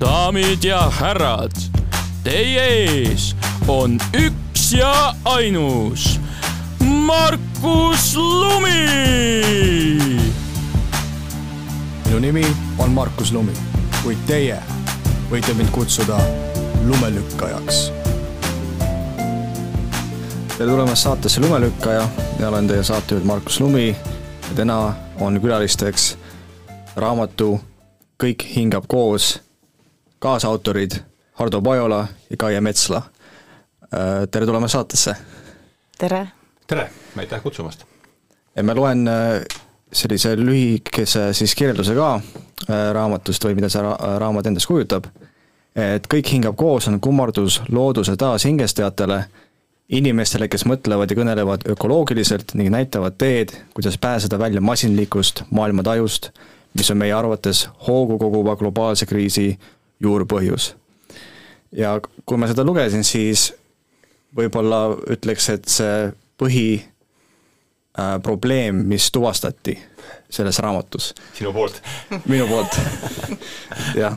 daamid ja härrad, teie ees on üks ja ainus Markus Lumi. minu nimi on Markus Lumi, kuid teie võite mind kutsuda lumelükkajaks. tere tulemast saatesse Lumelükkaja ja olen teie saatejuht Markus Lumi ja täna on külalisteks raamatu Kõik hingab koos kaasautorid Hardo Pajola ja Kaie Metsla. tere tulemast saatesse! tere! tere, aitäh kutsumast! ja ma loen äh, sellise lühikese siis kirjelduse ka äh, raamatust või mida see ra raamat endast kujutab. et Kõik hingab koos on kummardus looduse taashingestajatele, inimestele, kes mõtlevad ja kõnelevad ökoloogiliselt ning näitavad teed, kuidas pääseda välja masinlikust maailmatajust, mis on meie arvates hoogu koguva globaalse kriisi juurpõhjus. ja kui ma seda lugesin, siis võib-olla ütleks, et see põhi äh, probleem, mis tuvastati selles raamatus. sinu poolt? minu poolt jah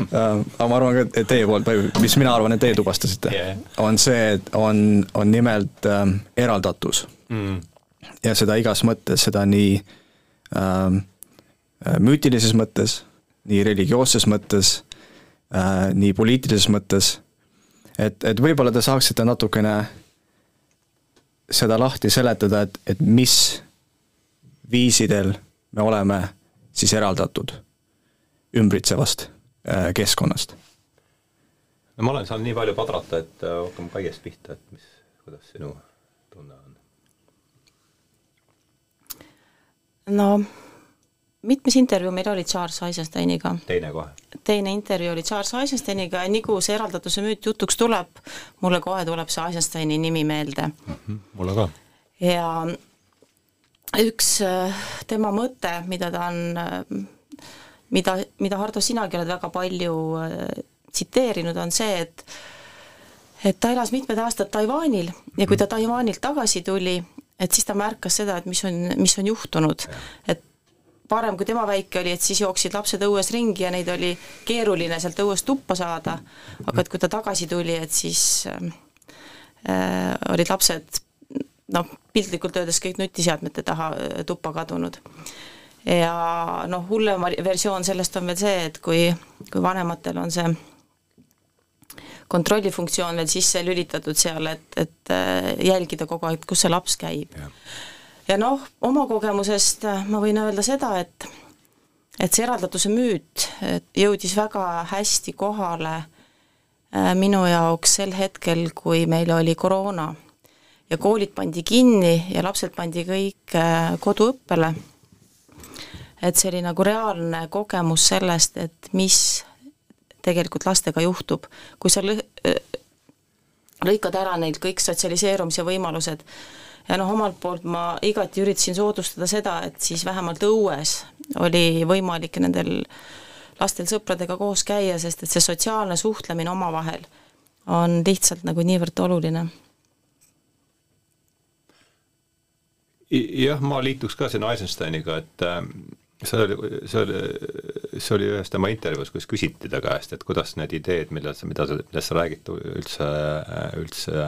äh,. aga ma arvan ka, et teie poolt või mis mina arvan, et teie tuvastasite yeah., on see, et on, on nimelt äh, eraldatus mm.. ja seda igas mõttes, seda nii äh, müütilises mõttes, nii religioosses mõttes äh,, nii poliitilises mõttes, et, et võib-olla te saaksite natukene seda lahti seletada, et, et mis viisidel me oleme siis eraldatud ümbritsevast äh, keskkonnast? no ma olen saanud nii palju padrata, et äh, hakkame Kaiest pihta, et mis, kuidas sinu tunne on? no mitmes intervjuu meil oli Charles Eisensteiniga. teine kohe. teine intervjuu oli Charles Eisensteiniga ja nii kui see eraldatuse müüt jutuks tuleb, mulle kohe tuleb see Eisensteini nimi meelde mm. -hmm, mulle ka. ja üks äh, tema mõte, mida ta on, äh, mida, mida Hardo, sinagi oled väga palju äh, tsiteerinud, on see, et et ta elas mitmed aastad Taiwanil ja kui ta Taiwanilt tagasi tuli, et siis ta märkas seda, et mis on, mis on juhtunud, et varem, kui tema väike oli, et siis jooksid lapsed õues ringi ja neid oli keeruline sealt õuest tuppa saada, aga et kui ta tagasi tuli, et siis äh, olid lapsed noh, piltlikult öeldes kõik nutiseadmete taha tuppa kadunud. ja noh, hullem versioon sellest on veel see, et kui, kui vanematel on see kontrollifunktsioon veel sisse lülitatud seal, et, et jälgida kogu aeg, kus see laps käib. Ja noh, oma kogemusest ma võin öelda seda, et et see eraldatuse müüt jõudis väga hästi kohale minu jaoks sel hetkel, kui meil oli koroona. Ja koolid pandi kinni ja lapsed pandi kõik koduõppele, et see oli nagu reaalne kogemus sellest, et mis tegelikult lastega juhtub, kui sa lõ-, lõikad ära neilt kõik sotsialiseerumise võimalused ja noh, omalt poolt ma igati üritasin soodustada seda, et siis vähemalt õues oli võimalik nendel lastel sõpradega koos käia, sest et see sotsiaalne suhtlemine omavahel on lihtsalt nagu niivõrd oluline. Jah, ma liituks ka sinna Eisensteiniga, et äh, see oli, see oli, see oli ühes tema intervjuus, kus küsiti ta käest, et kuidas need ideed, millal sa, mida sa, millest sa räägid, üldse, üldse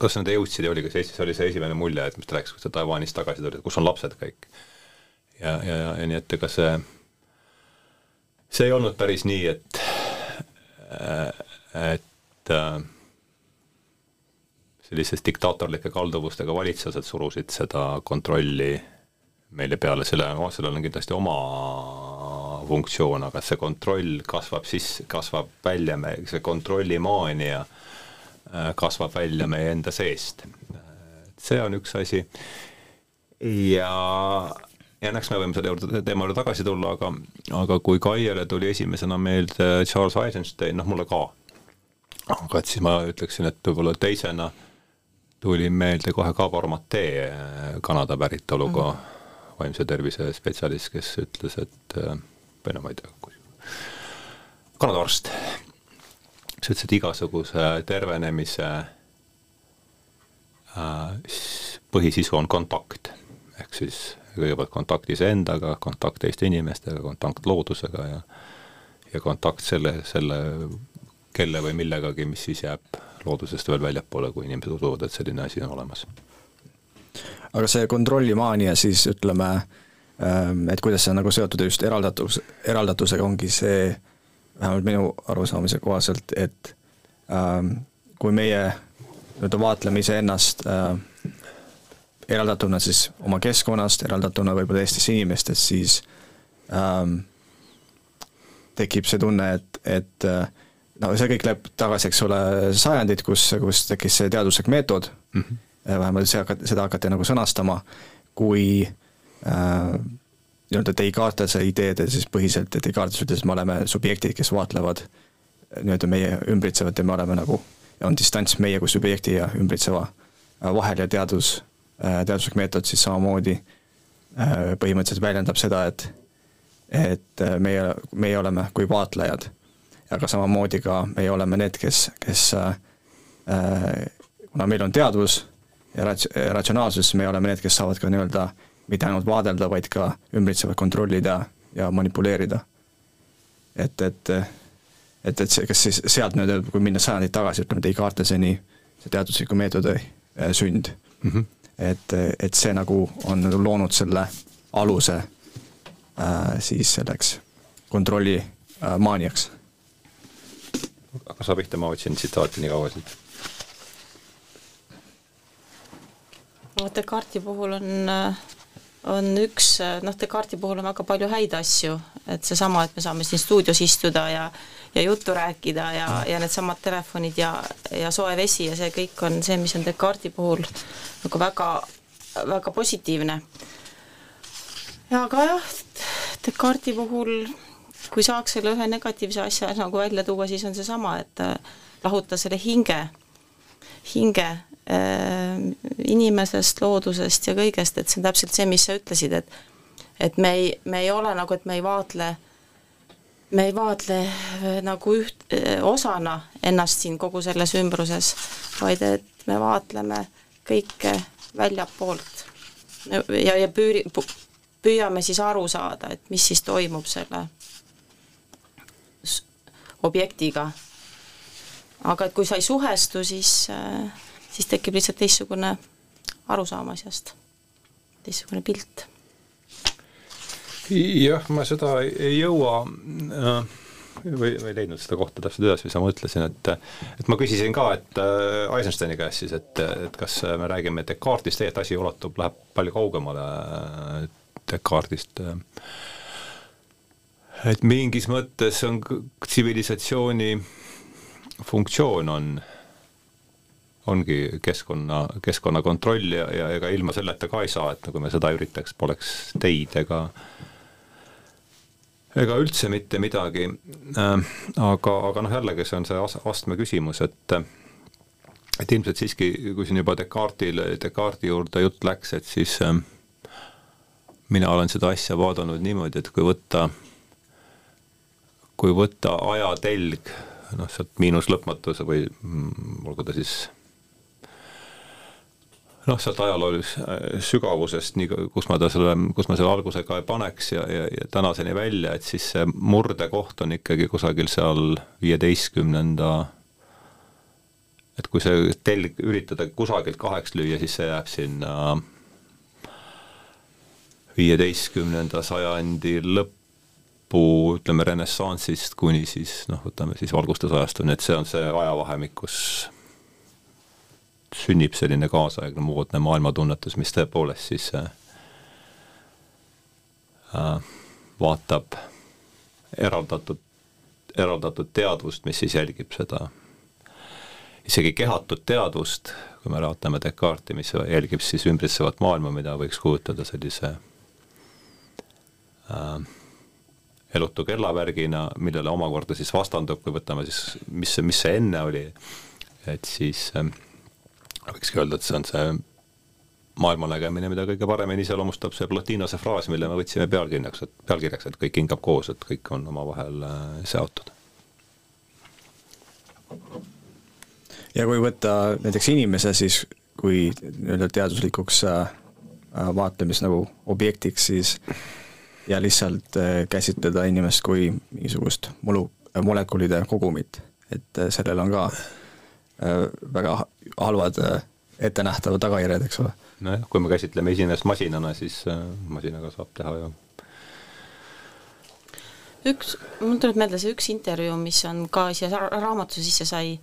kuidas nad jõudsid ja oli, kas Eestis oli see esimene mulje, et mis ta rääkis, kui sa Taiwanist tagasi tulid, kus on lapsed kõik? ja, ja, ja, ja nii, et ega see, see ei olnud päris nii, et, et äh, sellistes diktaatorlike kalduvustega valitsused surusid seda kontrolli meile peale, selle, sellel on kindlasti oma funktsioon, aga see kontroll kasvab siis, kasvab välja, see kontrollimaania kasvab välja meie enda seest. see on üks asi. Ja, ja eks me võime selle juurde, teema juurde tagasi tulla, aga aga kui Kaiele tuli esimesena meelde Charles Eisenstein, noh mulle ka, aga et siis ma ütleksin, et võib-olla teisena tuli meelde kohe Gabor Mate, Kanada päritoluga mm -hmm vaimse tervise spetsialist, kes ütles, et või no ma ei tea, Kanada arst, kes ütles, et igasuguse tervenemise põhisisu on kontakt, ehk siis kõigepealt kontakt iseendaga, kontakt teiste inimestega, kontakt loodusega ja ja kontakt selle, selle kelle või millegagi, mis siis jääb loodusest veel väljapoole, kui inimesed usuvad, et selline asi on olemas. aga see kontrollimaania siis ütleme, ähm, et kuidas see on nagu seotud just eraldatus, eraldatusega, ongi see, vähemalt minu arusaamise kohaselt, et ähm, kui meie nii-öelda vaatleme iseennast äh, eraldatuna siis oma keskkonnast, eraldatuna võib-olla teistest inimestest, siis ähm, tekib see tunne, et, et äh, no see kõik läheb tagasi, eks ole, sajandid, kus, kus tekkis see teaduslik meetod mm, -hmm. vähemalt see hakati, seda hakati nagu sõnastama, kui äh, nii-öelda Descartese ideede siis põhiselt, et Descartes ütles, et me oleme subjektid, kes vaatlevad nii-öelda meie ümbritsevat ja me oleme nagu, on distants meie kui subjekti ja ümbritseva äh, vahel ja teadus, äh, teaduslik meetod siis samamoodi põhimõtteliselt väljendab seda, et et meie, meie oleme kui vaatlejad. Aga samamoodi ka meie oleme need, kes, kes äh, kuna meil on teadvus ja rats-, ratsionaalsus, me oleme need, kes saavad ka nii-öelda mitte ainult vaadelda, vaid ka ümbritsevat kontrollida ja manipuleerida. et, et, et, et see, kas siis sealt nii-öelda, kui minna sajandeid tagasi, ütleme Descarteseni, see teadusliku meetodi äh, sünd mm, -hmm. et, et see nagu on nagu loonud selle aluse äh, siis selleks kontrolli äh, maaniaks hakka sa pihta, ma otsin tsitaati nii kaua siit. Descartesi puhul on, on üks, noh, Descartesi puhul on väga palju häid asju, et seesama, et me saame siin stuudios istuda ja ja juttu rääkida ja, ja needsamad telefonid ja, ja soe vesi ja see kõik on see, mis on Descartesi puhul nagu väga, väga positiivne. aga jah, Descartesi puhul kui saaks selle ühe negatiivse asja nagu välja tuua, siis on seesama, et lahuta selle hinge, hinge inimesest, loodusest ja kõigest, et see on täpselt see, mis sa ütlesid, et et me ei, me ei ole nagu, et me ei vaatle, me ei vaatle äh, nagu üht, osana ennast siin kogu selles ümbruses, vaid et me vaatleme kõike väljapoolt ja, ja püüri, püüame siis aru saada, et mis siis toimub selle objektiga. aga et kui sa ei suhestu, siis, äh, siis tekib lihtsalt teistsugune arusaam asjast, teistsugune pilt. jah, ma seda ei jõua äh, või, või leidnud seda kohta täpselt üles, mis ma mõtlesin, et et ma küsisin ka, et äh, Eisensteini käest siis, et, et kas me räägime Descartesist, tegelikult asi ulatub, läheb palju kaugemale Descartesist äh, et mingis mõttes on tsivilisatsiooni funktsioon on, ongi keskkonna, keskkonna kontroll ja, ja ega ilma selleta ka ei saa, et kui me seda üritaks, poleks teid ega ega üldse mitte midagi äh,. aga, aga noh, jällegi see on see astme küsimus, et et ilmselt siiski, kui siin juba Descartes'ile, Descartes'i juurde jutt läks, et siis äh, mina olen seda asja vaadanud niimoodi, et kui võtta kui võtta ajatelg, noh, sealt miinus lõpmatuse või mm, olgu ta siis noh, sealt ajaloolise äh, sügavusest, nii kus ma ta selle, kus ma selle alguse ka paneks ja, ja, ja tänaseni välja, et siis see murdekoht on ikkagi kusagil seal viieteistkümnenda et kui see telg üritada kusagilt kaheks lüüa, siis see jääb sinna viieteistkümnenda sajandi lõppu, ütleme renessanssist kuni siis noh, võtame siis valgustusajastuni, et see on see ajavahemik, kus sünnib selline kaasaegne moodne maailmatunnetus, mis tõepoolest siis äh, äh, vaatab eraldatud, eraldatud teadvust, mis siis jälgib seda isegi kehatut teadvust, kui me vaatame Descartesi, mis jälgib siis ümbritsevat maailma, mida võiks kujutada sellise äh, elutu kellavärgina, millele omakorda siis vastandub, kui võtame siis, mis mis see enne oli, et siis äh, võikski öelda, et see on see maailmanägemine, mida kõige paremini iseloomustab see Plotinose fraas, mille me võtsime pealkirjaks, et pealkirjaks, et kõik hingab koos, et kõik on omavahel äh, seotud. ja kui võtta näiteks inimese, siis kui nii-öelda teaduslikuks äh, vaatlemis nagu objektiks, siis ja lihtsalt käsitleda inimest kui mingisugust mulu, molekulide kogumit, et sellel on ka väga halvad ettenähtavad tagajärjed, eks ole. nojah, kui me käsitleme esinest masinana, siis masinaga saab teha ju. Üks, mul tuleb meelde see üks intervjuu, mis on ka siia raamatu sisse sai,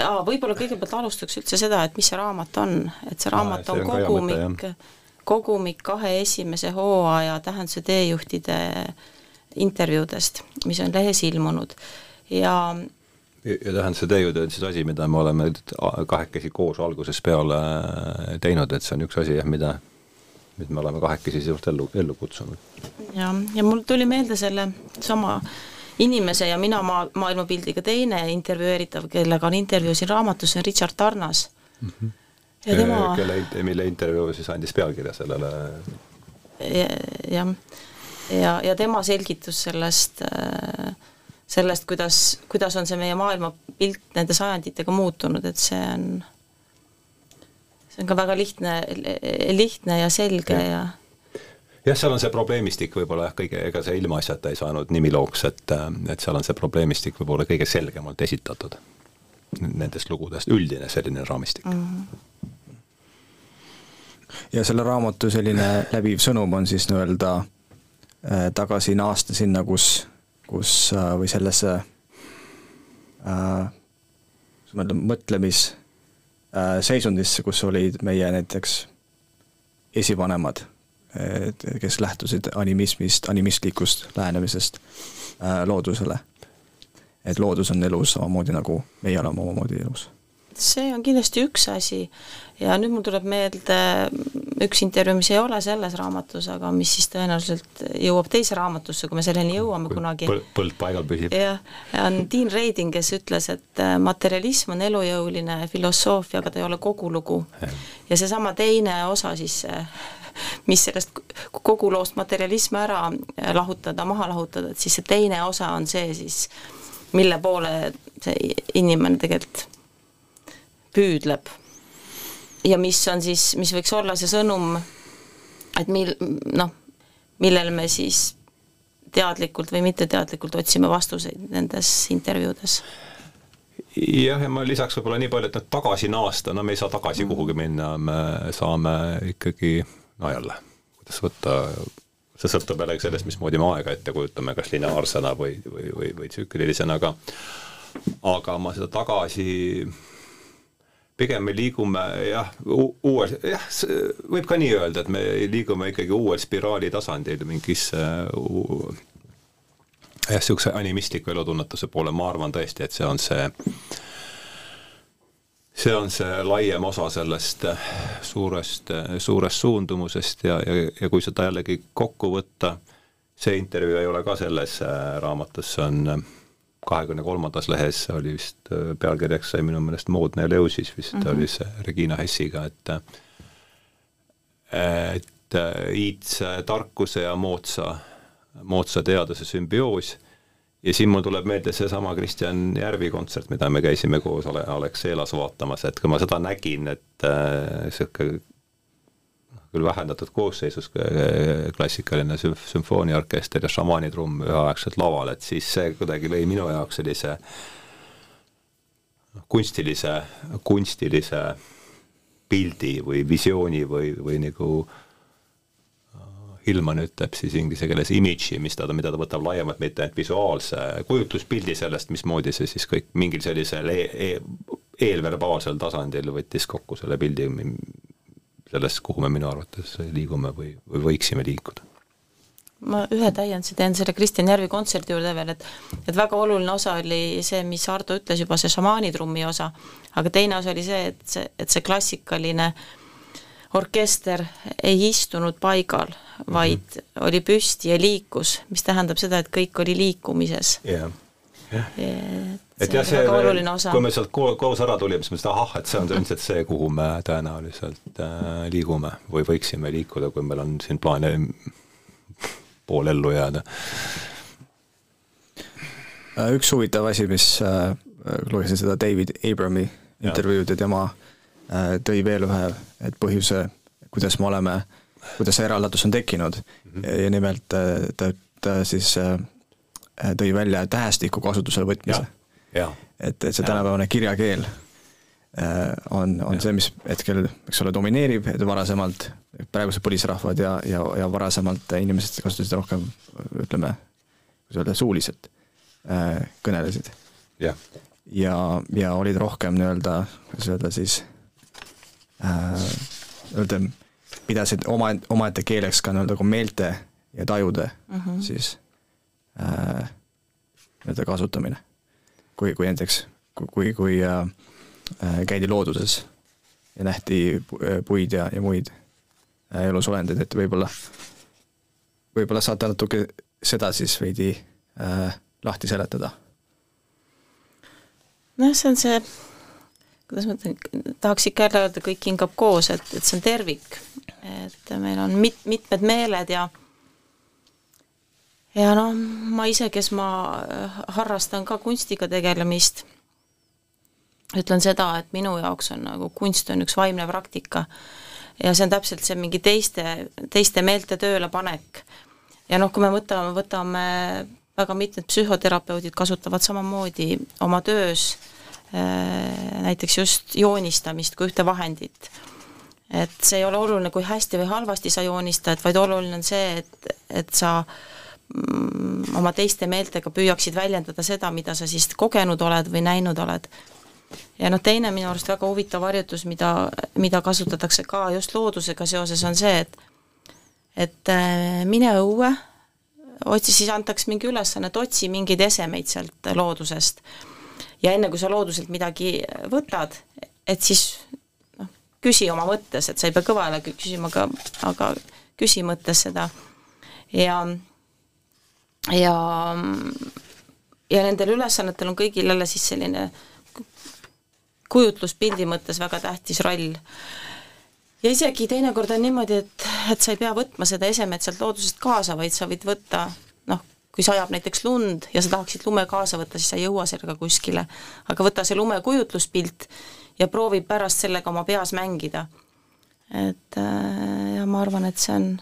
võib-olla kõigepealt alustaks üldse seda, et mis see raamat on, et see raamat Aa, on, on kogumik, kogumik kahe esimese hooaja tähenduse teejuhtide intervjuudest, mis on lehes ilmunud. Ja ja tähenduse teejuht on siis asi, mida me oleme kahekesi koos algusest peale teinud, et see on üks asi jah, mida nüüd me oleme kahekesi sinust ellu, ellu kutsunud. ja, ja mul tuli meelde selle sama inimese ja mina maa, maailmapildiga teine intervjueeritav, kellega on intervjuu siin raamatus, see on Richard Tarnas mm. -hmm. ja tema kelle, mille intervjuu siis andis pealkirja sellele ja, jah, ja, ja tema selgitus sellest sellest, kuidas, kuidas on see meie maailmapilt nende sajanditega muutunud, et see on see on ka väga lihtne, lihtne ja selge ja, ja jah, seal on see probleemistik võib-olla jah, kõige, ega see ilmaasjata ei saanud nimilooks, et, et seal on see probleemistik võib-olla kõige selgemalt esitatud nendest lugudest, üldine selline raamistik mm. -hmm. ja selle raamatu selline läbiv sõnum on siis nii-öelda äh, tagasi naasta sinna, kus, kus äh, või sellesse äh, mõtlemis Äh, seisundisse, kus olid meie näiteks esivanemad, kes lähtusid animismist, animistlikust lähenemisest äh, loodusele. et loodus on elus samamoodi, nagu meie oleme omamoodi elus see on kindlasti üks asi ja nüüd mul tuleb meelde üks intervjuu, mis ei ole selles raamatus, aga mis siis tõenäoliselt jõuab teise raamatusse, kui me selleni jõuame kunagi. põld paigal püsib. jah, on Dean Radin, kes ütles, et äh, materialism on elujõuline filosoofia, aga ta ei ole kogulugu. ja seesama teine osa siis mis sellest kogu loost materialismi ära lahutada, maha lahutada, et siis see teine osa on see siis, mille poole see inimene tegelikult püüdleb. ja mis on siis, mis võiks olla see sõnum, et mil-, noh, millele me siis teadlikult või mitteteadlikult otsime vastuseid nendes intervjuudes jah, ja ma lisaks võib-olla nii palju, et noh, tagasi naasta, no me ei saa tagasi mm. kuhugi minna, me saame ikkagi, no jälle, kuidas võtta, see sõltub jällegi sellest, mismoodi me aega ette kujutame, kas lineaarsena või, või, või, või tsüklilisena, aga aga ma seda tagasi pigem me liigume jah, uuel, jah, võib ka nii öelda, et me liigume ikkagi uuel spiraali tasandil mingisse jah, niisuguse animistliku elutunnetuse poole, ma arvan tõesti, et see on see, see on see laiem osa sellest suurest, suurest suundumusest ja, ja, ja kui seda jällegi kokku võtta, see intervjuu ei ole ka selles raamatus, see on kahekümne kolmandas lehes oli vist äh, pealkirjaks sai minu meelest Moodne Eleusis vist mm -hmm. oli see Regina Hessiga, et et äh, iidse tarkuse ja moodsa, moodsa teaduse sümbioos ja siin mul tuleb meelde seesama Kristjan Järvi kontsert, mida me käisime koos Ale-, Alexelas vaatamas, et kui ma seda nägin, et niisugune äh, küll vähendatud koosseisus klassikaline sümf-, sümfooniaorkester ja šamaanitrumm üheaegselt laval, et siis see kuidagi lõi minu jaoks sellise noh, kunstilise, kunstilise pildi või visiooni või, või nagu Hillman ütleb siis inglise keeles image'i, mis ta, mida ta võtab laiemalt, mitte ainult visuaalse kujutluspildi sellest, mismoodi see siis kõik mingil sellisel e e eelverbaalsel tasandil võttis kokku selle pildi, sellest, kuhu me minu arvates liigume või, või võiksime liikuda. Ma ühe täienduse teen selle Kristjan Järvi kontserdi juurde veel, et et väga oluline osa oli see, mis Ardo ütles juba, see šamaanitrummi osa, aga teine osa oli see, et see, et see klassikaline orkester ei istunud paigal, vaid mm -hmm. oli püsti ja liikus, mis tähendab seda, et kõik oli liikumises. Yeah et jah, see, kui me sealt koos ära tulime, siis me mõtlesime, ahah, et see on ilmselt see, kuhu me tõenäoliselt äh, liigume või võiksime liikuda, kui meil on siin plaan pool ellu jääda. Äh, üks huvitav asi, mis äh, lugesin seda David Abrami intervjuud ja tema äh, tõi veel ühe, et põhjuse, kuidas me oleme kuidas see eraldatus on tekkinud mm -hmm. ja nimelt ta, ta siis tõi välja tähestiku kasutusele võtmise. Et, et see tänapäevane kirjakeel on, on ja. see, mis hetkel, eks ole, domineerib, et varasemalt praegused põlisrahvad ja, ja, ja varasemalt inimesed kasutasid rohkem ütleme, kuidas öelda, suuliselt kõnelesid. ja, ja, ja olid rohkem nii-öelda, kuidas öelda siis äh,, öelda, pidasid oma, omaette keeleks ka nii-öelda kui meelte ja tajude mm -hmm. siis äh, nii-öelda kasutamine. Kui, kui näiteks, kui, kui, äh, äh käidi looduses ja nähti puid ja, ja muid äh, elusolendeid, et võib-olla, võib-olla saate natuke seda siis veidi äh, lahti seletada? noh, see on see kuidas ma ütlen, tahaks ikka jälle öelda, kõik hingab koos, et, et see on tervik. et meil on mit-, mitmed meeled ja ja noh, ma ise, kes ma äh, harrastan ka kunstiga tegelemist, ütlen seda, et minu jaoks on nagu kunst on üks vaimne praktika ja see on täpselt see mingi teiste, teiste meelte töölepanek. ja noh, kui me võtame, võtame väga mitmed psühhoterapeudid kasutavad samamoodi oma töös äh, näiteks just joonistamist kui ühte vahendit. et see ei ole oluline, kui hästi või halvasti sa joonistad, vaid oluline on see, et, et sa mm, oma teiste meeltega püüaksid väljendada seda, mida sa siis kogenud oled või näinud oled. ja noh, teine minu arust väga huvitav harjutus, mida, mida kasutatakse ka just loodusega seoses, on see, et et äh, mine õue otsi, siis antakse mingi ülesanne, et otsi mingeid esemeid sealt loodusest. ja enne, kui sa looduselt midagi võtad, et siis noh, küsi oma mõttes, et sa ei pea kõva häälega küsima, aga, aga küsi mõttes seda ja ja ja nendel ülesannetel on kõigil jälle siis selline kujutluspildi mõttes väga tähtis roll ja isegi teinekord on niimoodi, et, et sa ei pea võtma seda esemet sealt loodusest kaasa, vaid sa võid võtta noh, kui sajab näiteks lund ja sa tahaksid lume kaasa võtta, siis sa ei jõua sellega kuskile. aga võta see lume kujutluspilt ja proovi pärast sellega oma peas mängida. et äh, ja ma arvan, et see on,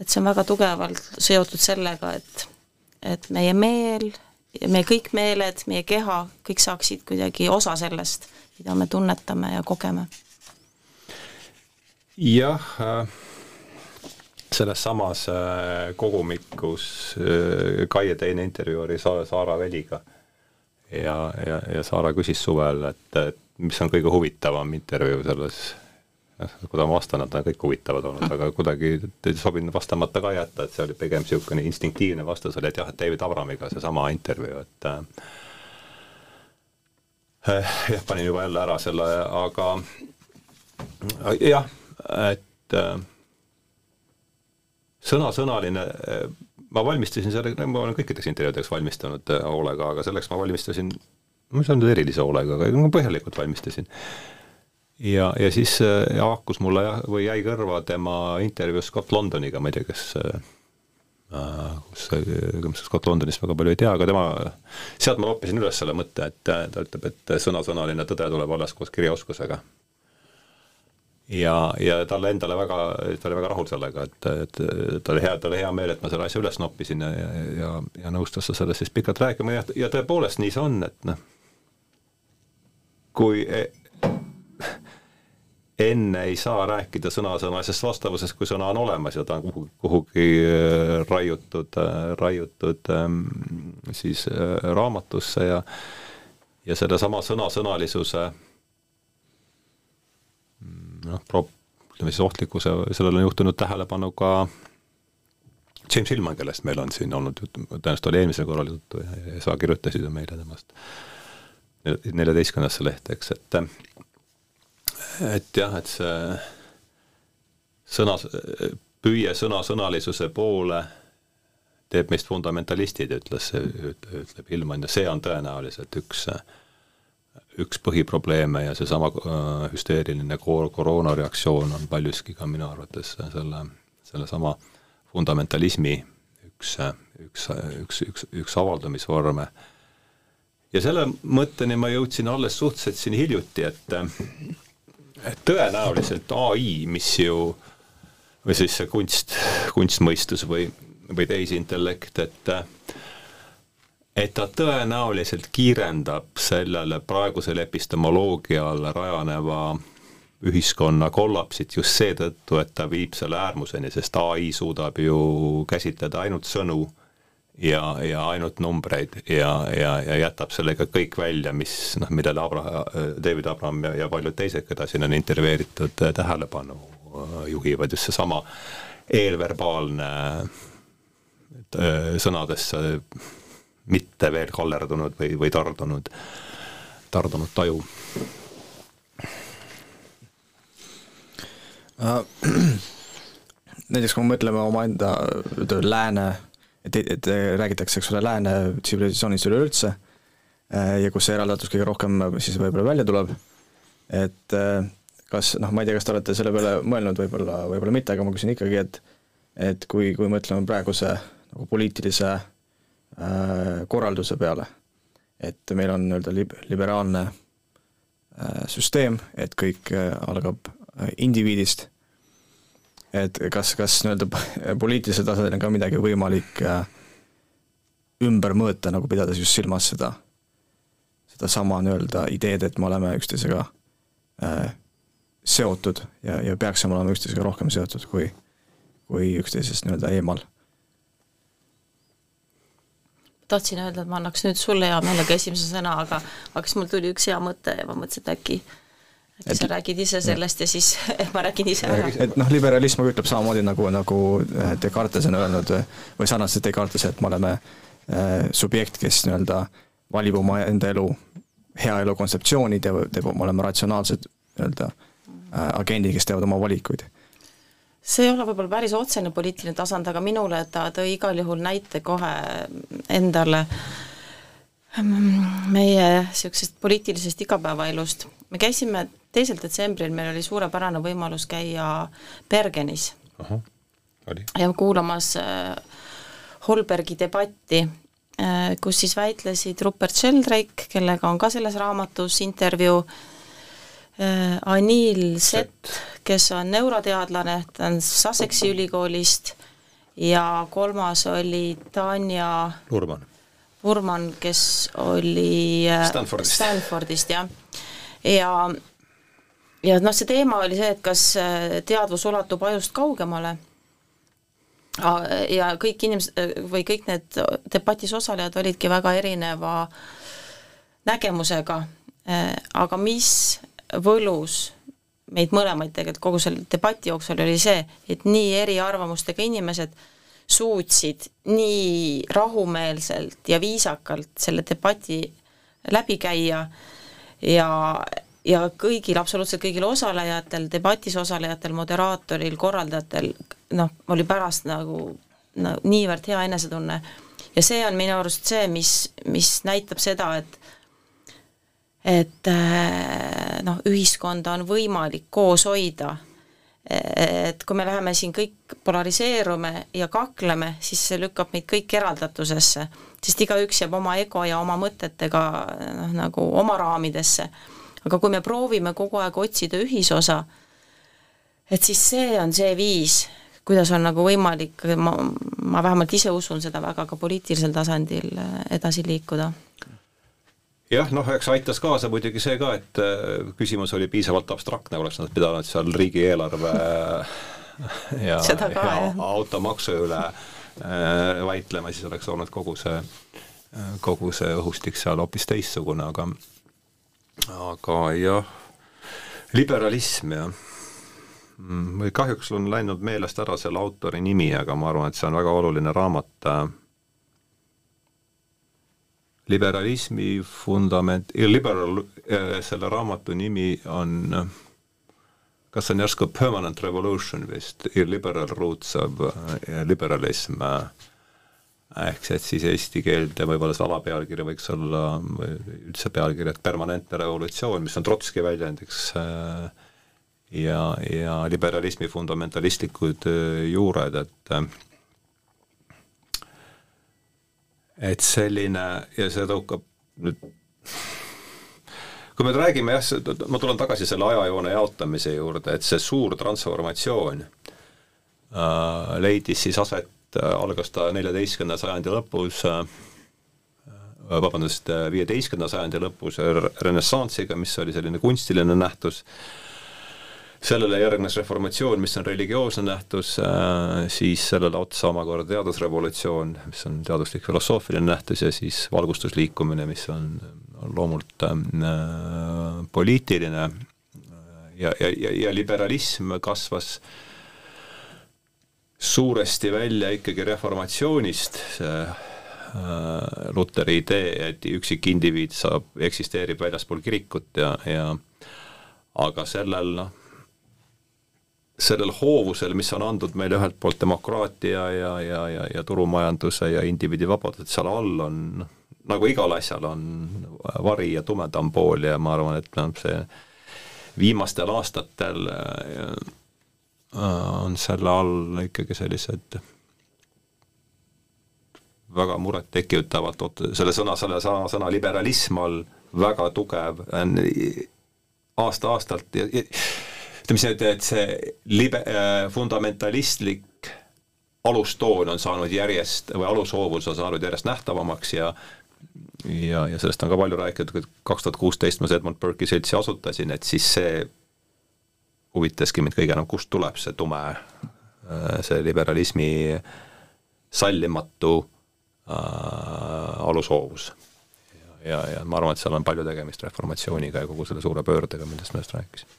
et see on väga tugevalt seotud sellega, et, et meie meel, meie kõik meeled, meie keha, kõik saaksid kuidagi osa sellest, mida me tunnetame ja kogeme jah, äh, selles samas äh, kogumikus äh, Kaie teine intervjuu oli Sa-, Saara Veliga. ja, ja, ja Saara küsis suvel, et, et mis on kõige huvitavam intervjuu selles, kui ma vastan, et nad kõik huvitavad olnud, aga kuidagi ei sobinud vastamata ka jätta, et see oli pigem niisugune instinktiivne vastus oli, et jah, et David Abramiga seesama intervjuu, et äh, jah, panin juba jälle ära selle, aga jah et äh, sõnasõnaline, äh, ma valmistasin selle, ma olen kõikideks intervjuudeks valmistanud äh, hoolega, aga selleks ma valmistasin, ma ei saanud erilise hoolega, aga põhjalikult valmistasin. Ja, ja siis haakus mulle jah, või jäi kõrva tema intervjuu Scott Londoniga, ma ei tea, kas kus, kus Scott Londonist väga palju ei tea, aga tema, sealt ma noppisin üles selle mõtte, et ta ütleb, et sõnasõnaline tõde tuleb alles koos kirjaoskusega. Ja, ja talle endale väga, ta oli väga rahul sellega, et, et ta oli hea, tal oli hea meel, et ma selle asja üles noppisin ja, ja, ja, ja nõustus ta sellest siis pikalt rääkima ja, ja tõepoolest nii see on, et noh, kui e, enne ei saa rääkida sõnasõnalisest vastavusest, kui sõna on olemas ja ta on kuhugi, kuhugi äh, raiutud, äh, raiutud ähm, siis äh, raamatusse ja ja sellesama sõnasõnalisuse noh, pro-, ütleme siis ohtlikkuse, sellele on juhtunud tähelepanu ka James Hillman, kellest meil on siin olnud juttu, tõenäoliselt oli eelmisel korral juttu ja, sa kirjutasid ju meile temast neljateistkümnendasse lehte, eks, et et jah, et see sõna, püüe sõnasõnalisuse poole teeb meist fundamentalistid, ütles, ütleb Hillman ja see on tõenäoliselt üks üks põhiprobleeme ja seesama äh, hüsteeriline kor-, koroonareaktsioon on paljuski ka minu arvates selle, sellesama fundamentalismi üks, üks, üks, üks, üks avaldumisvorme. ja selle mõtteni ma jõudsin alles suhteliselt siin hiljuti, et tõenäoliselt ai, mis ju või siis see kunst, kunstmõistus või, või tehisintellekt, et et ta tõenäoliselt kiirendab sellele praegusele epistemoloogiale rajaneva ühiskonna kollapsit just seetõttu, et ta viib selle äärmuseni, sest ai suudab ju käsitleda ainult sõnu ja, ja ainult numbreid ja, ja, ja jätab sellega kõik välja, mis noh, millele Abra-, David Abraham ja, ja paljud teised, keda siin on intervjueeritud, tähelepanu juhivad, just seesama eelverbaalne sõnadesse mitte veel kallerdunud või, või tardunud, tardunud taju uh,. näiteks kui me mõtleme omaenda lääne, et, et räägitakse, eks ole, lääne tsivilisatsioonist üleüldse äh, ja kus see eraldatus kõige rohkem siis võib-olla välja tuleb, et äh, kas noh, ma ei tea, kas te olete selle peale mõelnud, võib-olla, võib-olla mitte, aga ma küsin ikkagi, et et kui, kui mõtleme praeguse nagu poliitilise Äh, korralduse peale. et meil on nii-öelda lib-, liberaalne äh, süsteem, et kõik äh, algab indiviidist, et kas, kas nii-öelda poliitilisel tasandil on ka midagi võimalik ümber mõõta, nagu pidades just silmas seda, sedasama nii-öelda ideed, et me oleme üksteisega äh, seotud ja, ja peaksime olema üksteisega rohkem seotud, kui, kui üksteisest nii-öelda eemal. Tahtsin öelda, et ma annaks nüüd sulle hea meelega esimese sõna, aga aga siis mul tuli üks hea mõte ja ma mõtlesin, et äkki äkki et, sa räägid ise sellest ja siis ma räägin ise ära. et noh, liberalism ütleb samamoodi nagu, nagu äh, Descartes on öelnud või sarnaselt Descartes, et me oleme äh, subjekt, kes nii-öelda valib oma enda elu, hea elu kontseptsioonid ja teeb, me oleme ratsionaalsed nii-öelda äh, agendid, kes teevad oma valikuid see ei ole võib-olla päris otsene poliitiline tasand, aga minule ta tõi igal juhul näite kohe endale meie niisugusest poliitilisest igapäevaelust. Me käisime teisel detsembril, meil oli suurepärane võimalus käia Bergenis. Ja kuulamas äh, Holbergi debatti, äh, kus siis väitlesid Rupert Sheldrake, kellega on ka selles raamatus intervjuu, Äh, Anil Sett, kes on neuroteadlane, ta on Sussexi ülikoolist ja kolmas oli Tanja Urman, Urman, kes oli Stanfordist, Stanfordist, jah. Ja ja noh, see teema oli see, et kas äh, teadvus ulatub ajust kaugemale. Ja kõik inimesed või kõik need debatis osalejad olidki väga erineva nägemusega, aga mis võlus meid mõlemaid tegelikult kogu selle debati jooksul oli see, et nii eriarvamustega inimesed suutsid nii rahumeelselt ja viisakalt selle debati läbi käia ja, ja kõigil, absoluutselt kõigil osalejatel, debatis osalejatel, moderaatoril, korraldajatel, noh, oli pärast nagu no, niivõrd hea enesetunne. ja see on minu arust see, mis, mis näitab seda, et et äh, noh, ühiskonda on võimalik koos hoida. Et kui me läheme siin kõik polariseerume ja kakleme, siis see lükkab meid kõik eraldatusesse, sest igaüks jääb oma ego ja oma mõtetega noh, nagu oma raamidesse. aga kui me proovime kogu aeg otsida ühisosa, et siis see on see viis, kuidas on nagu võimalik, ma, ma vähemalt ise usun seda väga ka poliitilisel tasandil edasi liikuda jah, noh, eks aitas kaasa muidugi see ka, et äh, küsimus oli piisavalt abstraktne, oleks nad pidanud seal riigieelarve ja, ja automaksu üle äh, vaidlema, siis oleks olnud kogu see, äh, kogu see õhustik seal hoopis teistsugune, aga aga jah, liberalism jah. Mm, või kahjuks on läinud meelest ära selle autori nimi, aga ma arvan, et see on väga oluline raamat äh, liberalismi fundament, liberal, äh, selle raamatu nimi on kas on järsku Permanent Revolution vist, Liberal Roots of uh, Liberalism ehk see, et siis eesti keelde võib-olla see alapealkiri võiks olla, või üldse pealkiri, et permanentne revolutsioon, mis on Trotski väljendiks äh, ja, ja liberalismi fundamentalistlikud äh, juured, et äh, et selline ja see tõukab nüüd kui me räägime jah, ma tulen tagasi selle ajajoone jaotamise juurde, et see suur transformatsioon, leidis siis aset, algas ta neljateistkümnenda sajandi lõpus vabandust, viieteistkümnenda sajandi lõpus renessansiga, mis oli selline kunstiline nähtus, sellele järgnes reformatsioon, mis on religioosne nähtus, siis sellele otsa omakorda teadusrevolutsioon, mis on teaduslik filosoofiline nähtus ja siis valgustusliikumine, mis on, on loomult äh, poliitiline. Ja, ja, ja, ja liberalism kasvas suuresti välja ikkagi reformatsioonist, see Äh, Luteri idee, et üksik indiviid saab, eksisteerib väljaspool kirikut ja, ja aga sellel noh, sellel hoovusel, mis on andnud meile ühelt poolt demokraatia ja, ja, ja, ja turumajanduse ja indiviidi vabadused, seal all on noh, nagu igal asjal on vari ja tumedam pool ja ma arvan, et noh, see viimastel aastatel äh, on selle all ikkagi sellised väga murettekitavalt selle sõna, selle sõna, sõna liberalism all väga tugev aasta-aastalt ja, ja ütleme siis, et, et see libe- äh,, fundamentalistlik alustoon on saanud järjest või alushoovus on saanud järjest nähtavamaks ja ja, ja sellest on ka palju räägitud, kui kaks tuhat kuusteist ma Edmund Burke'i seltsi asutasin, et siis see huvitaski mind kõige enam, kust tuleb see tume, äh, see liberalismi sallimatu äh, alushoovus. ja, ja, ja ma arvan, et seal on palju tegemist reformatsiooniga ja kogu selle suure pöördega, millest ma just rääkisin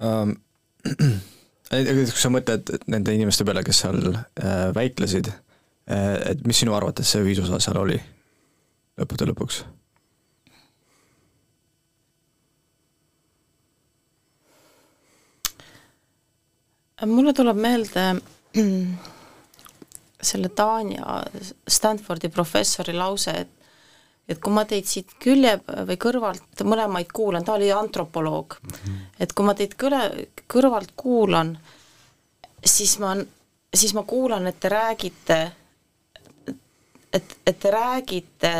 um,. kui sa mõtled nende inimeste peale, kes seal äh, väitlesid äh,, et mis sinu arvates see ühisosa seal oli lõppude lõpuks? mulle tuleb meelde selle Tanja Stanfordi professori lause, et et kui ma teid siit külje või kõrvalt mõlemaid kuulan, ta oli antropoloog mm, -hmm. et kui ma teid kõle, kõrvalt kuulan, siis ma, siis ma kuulan, et te räägite, et, et te räägite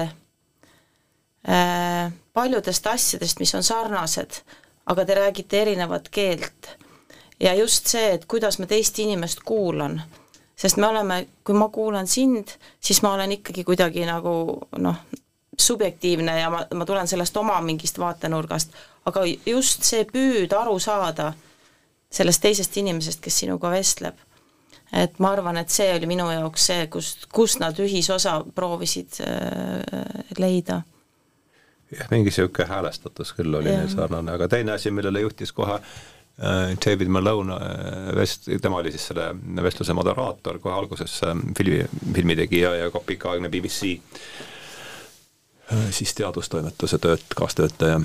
äh, paljudest asjadest, mis on sarnased, aga te räägite erinevat keelt ja just see, et kuidas ma teist inimest kuulan, sest me oleme, kui ma kuulan sind, siis ma olen ikkagi kuidagi nagu noh, subjektiivne ja ma, ma tulen sellest oma mingist vaatenurgast, aga just see püüd aru saada sellest teisest inimesest, kes sinuga vestleb, et ma arvan, et see oli minu jaoks see, kust, kust nad ühisosa proovisid äh, leida. Jah, mingi niisugune häälestatus küll oli neil sarnane, aga teine asi, millele juhtis kohe Äh, David Malone äh, vest-, tema oli siis selle vestluse moderaator kohe alguses, äh, filmi, filmitegija ja ka pikaaegne BBC siis teadustoimetuse tööt-, kaastöötaja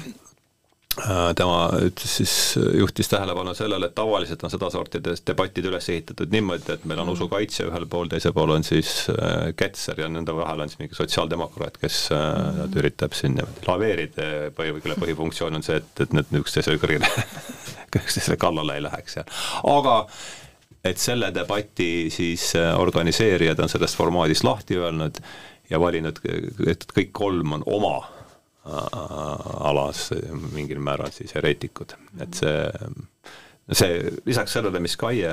Äh, tema ütles siis, juhtis tähelepanu sellele, et tavaliselt on sedasorti debatid üles ehitatud niimoodi, et meil on mm. usukaitse ühel pool, teisel pool on siis äh, Ketser ja nende vahel on siis mingi sotsiaaldemokraat, kes äh, mm. üritab siin niimoodi laveerida ja põhi, kelle põhifunktsioon on see, et, et need üksteise kõrgele üksteisele kallale ei läheks ja aga et selle debati siis organiseerijad on sellest formaadist lahti öelnud ja valinud, et kõik kolm on oma alas mingil määral siis hereetikud, et see see, lisaks sellele, mis Kaie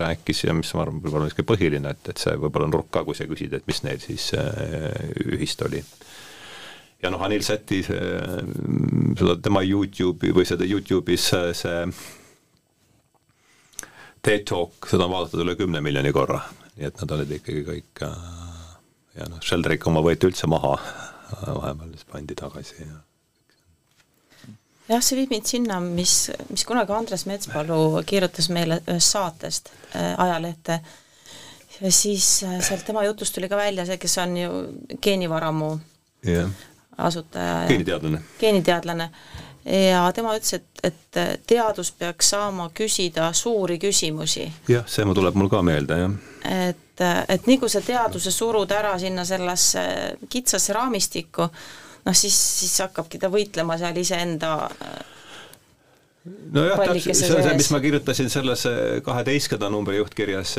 rääkis ja mis ma arvan, võib-olla on niisugune põhiline, et, et see võib-olla nurk ka, kui sa küsid, et mis neil siis äh, ühist oli. ja noh, Anil Säti seda tema Youtube'i või seda Youtube'is see TED Talk, seda on vaadatud üle kümne miljoni korra, nii et nad olid ikkagi kõik äh, ja noh, Sheldrick oma võeti üldse maha vahepeal siis pandi tagasi ja jah, see viib mind sinna, mis, mis kunagi Andres Metspalu kirjutas meile ühest saatest äh, ajalehte ja siis äh, sealt tema jutust tuli ka välja see, kes on ju geenivaramu yeah. asutaja. geeniteadlane. geeniteadlane ja tema ütles, et, et teadus peaks saama küsida suuri küsimusi. jah, see tuleb mul ka meelde, jah. et et, et nii kui sa teaduse surud ära sinna sellesse kitsasse raamistikku, noh siis, siis hakkabki ta võitlema seal iseenda nojah, täpselt, see on see, mis ma kirjutasin selles kaheteistkümnenda numbri juhtkirjas,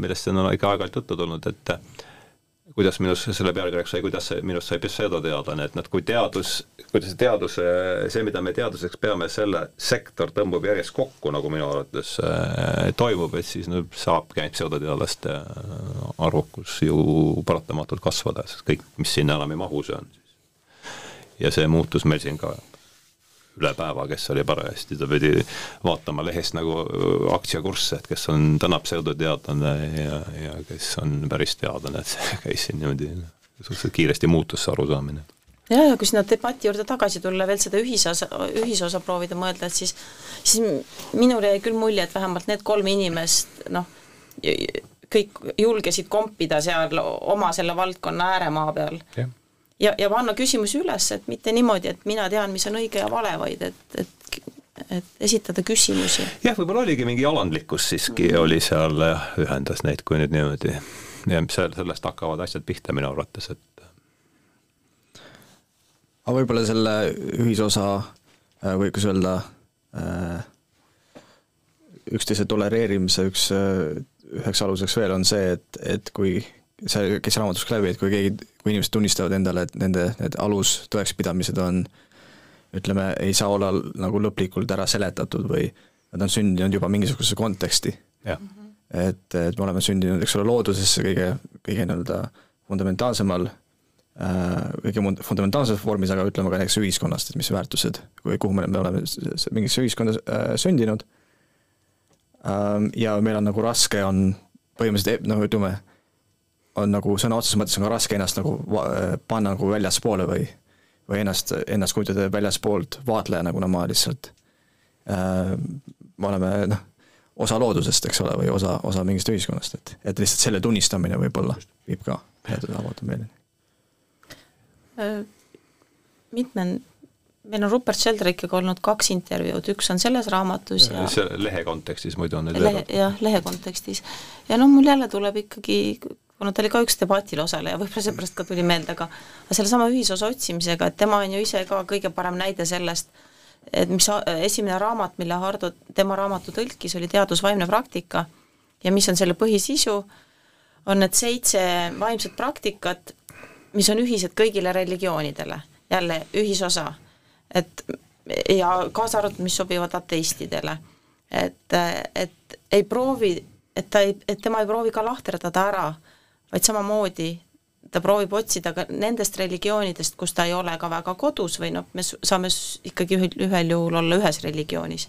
millest on ikka aeg-ajalt juttu tulnud, et kuidas minust selle pealkirjaks sai, kuidas minust sai pseudoteadlane, et noh, kui teadus, kuidas see teaduse, see, mida me teaduseks peame, selle sektor tõmbub järjest kokku, nagu minu arvates äh, toimub, et siis no saabki ainult pseudoteadlaste äh, arvukus ju paratamatult kasvada, sest kõik, mis sinna enam ei mahu, see on siis. ja see muutus meil siin ka üle päeva, kes oli parajasti, ta pidi vaatama lehest nagu aktsiakursse, et kes on täna pseudoteadlane ja, ja kes on päris teadlane, et see käis siin niimoodi suhteliselt kiiresti muutus see arusaamine. Ja, ja kui sinna debati juurde tagasi tulla, veel seda ühisosa, ühisosa proovida mõelda, et siis, siis minul jäi küll mulje, et vähemalt need kolm inimest, noh, kõik julgesid kompida seal oma selle valdkonna ääremaa peal. Yeah ja, ja panna küsimusi üles, et mitte niimoodi, et mina tean, mis on õige ja vale, vaid et, et et esitada küsimusi. jah, võib-olla oligi mingi alandlikkus siiski mm oli seal, ühendas neid, kui nüüd niimoodi, seal, sellest hakkavad asjad pihta minu arvates, et aga võib-olla selle ühisosa äh, või kuidas öelda, äh, üksteise tolereerimise üks, äh, üheks aluseks veel on see, et, et kui see käis raamatus ka läbi, et kui keegi, kui inimesed tunnistavad endale, et nende need alustõekspidamised on ütleme, ei saa olla nagu lõplikult ära seletatud või nad on sündinud juba mingisugusesse konteksti. et, et me oleme sündinud, eks ole, loodusesse kõige, kõige nii-öelda fundamentaalsemal äh, kõige fundamentaalses vormis, aga ütleme ka näiteks ühiskonnast, et mis väärtused, või kuhu me, me oleme mingisse ühiskonda äh, sündinud. Ähm, ja meil on nagu raske on põhimõtteliselt noh, ütleme on nagu sõna otseses mõttes on ka raske ennast nagu panna nagu väljaspoole või, või ennast, ennast kujutada väljaspoolt vaatlejana, kuna ma lihtsalt äh,, me oleme noh, osa loodusest, eks ole, või osa, osa mingist ühiskonnast, et, et lihtsalt selle tunnistamine võib-olla viib ka teatud avatud meeleni. Äh, mitme, meil on Rupert Sheldrake'iga olnud kaks intervjuud, üks on selles raamatus ja see lehe kontekstis muidu on need lehe, jah, lehe kontekstis. ja noh, mul jälle tuleb ikkagi kuna ta oli ka üks debatil osaleja, võib-olla seepärast ka tuli meelde, aga aga sellesama ühisosa otsimisega, et tema on ju ise ka kõige parem näide sellest, et mis esimene raamat, mille Hardo tema raamatu tõlkis, oli Teadus vaimne praktika ja mis on selle põhisisu, on need seitse vaimset praktikat, mis on ühised kõigile religioonidele, jälle ühisosa, et ja kaasa arvatud, mis sobivad ateistidele. et, et ei proovi, et ta ei, et tema ei proovi ka lahterdada ära vaid samamoodi ta proovib otsida ka nendest religioonidest, kus ta ei ole ka väga kodus või noh, me saame ikkagi ühel, ühel juhul olla ühes religioonis.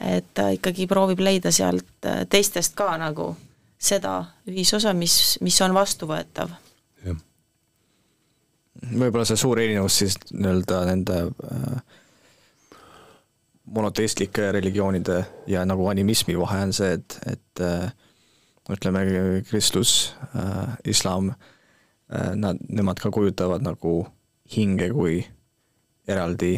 et ta ikkagi proovib leida sealt äh, teistest ka nagu seda ühisosa, mis, mis on vastuvõetav. võib-olla see suur erinevus siis nii-öelda nende äh, monoteistlike religioonide ja nagu animismi vahe on see, et, et äh, ütleme, kristlus äh,, islam äh,, nad, nemad ka kujutavad nagu hinge kui eraldi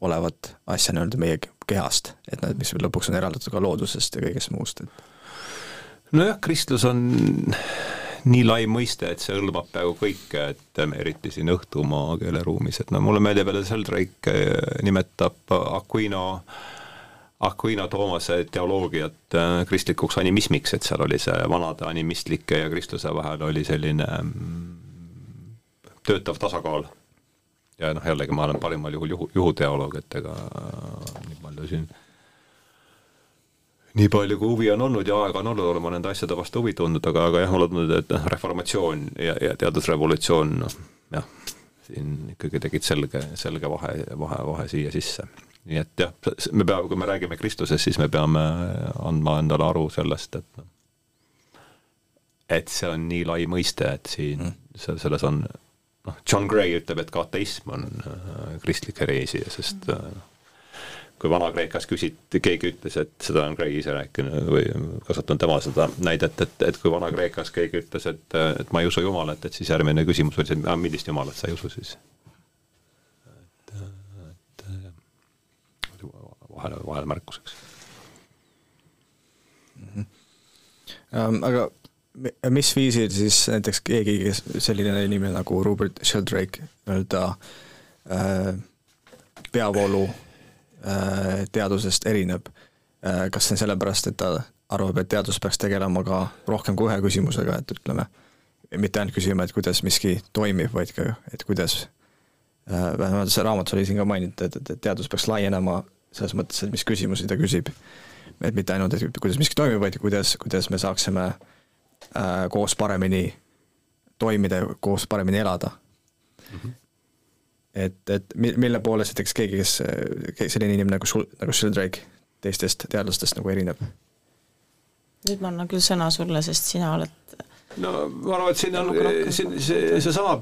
olevat asja nii-öelda meie kehast, et nad, mis lõpuks on eraldatud ka loodusest ja kõigest muust, et nojah, kristlus on nii lai mõiste, et see hõlmab peaaegu kõike, et eriti siin õhtumaa keeleruumis, et no mulle meeldib jälle Sheldrake nimetab Aquino äh, Aquino Toomase teoloogiat äh, kristlikuks animismiks, et seal oli see vanade animistlike ja kristluse vahel oli selline mm, töötav tasakaal. ja noh, jällegi ma olen parimal juhul juhu, juhuteoloog, et ega äh, nii palju siin nii palju kui huvi on olnud ja aega on olnud, olen ma nende asjade vastu huvi tundnud, aga, aga jah, mulle tundub, et noh, reformatsioon ja, ja teadusrevolutsioon, noh jah, siin ikkagi tegid selge, selge vahe, vahe, vahe siia sisse nii et jah, me peame, kui me räägime Kristusest, siis me peame andma endale aru sellest, et noh, et see on nii lai mõiste, et siin mm. selles on noh, John Gray ütleb, et ka ateism on äh, kristlik hereesia, sest äh, kui Vana-Kreekas küsiti, keegi ütles, et seda on Gray ise rääkinud või kasutanud tema seda näidet, et, et kui Vana-Kreekas keegi ütles, et, et ma ei usu Jumalat, et siis järgmine küsimus oli see, et millist Jumalat sa ei usu siis vahele, vahelemärkuseks mm. -hmm. aga mis viisil siis näiteks keegi, kes selline inimene nagu Robert Sheldrake nii-öelda äh, peavoolu äh, teadusest erineb äh,? kas see on sellepärast, et ta arvab, et teadus peaks tegelema ka rohkem kui ühe küsimusega, et ütleme, mitte ainult küsima, et kuidas miski toimib, vaid ka, et kuidas äh,, vähemalt see raamatus oli siin ka mainitud, et, et teadus peaks laienema selles mõttes, et mis küsimusi ta küsib. et mitte ainult, et kuidas miski toimib, vaid kuidas, kuidas me saaksime äh, koos paremini toimida ja koos paremini elada mm. -hmm. et, et mille poolest näiteks keegi, kes, selline inimene nagu sul, nagu Sheldrake teistest teadlastest nagu erineb? nüüd ma annan küll sõna sulle, sest sina oled no ma arvan, et siin on, siin see, seesama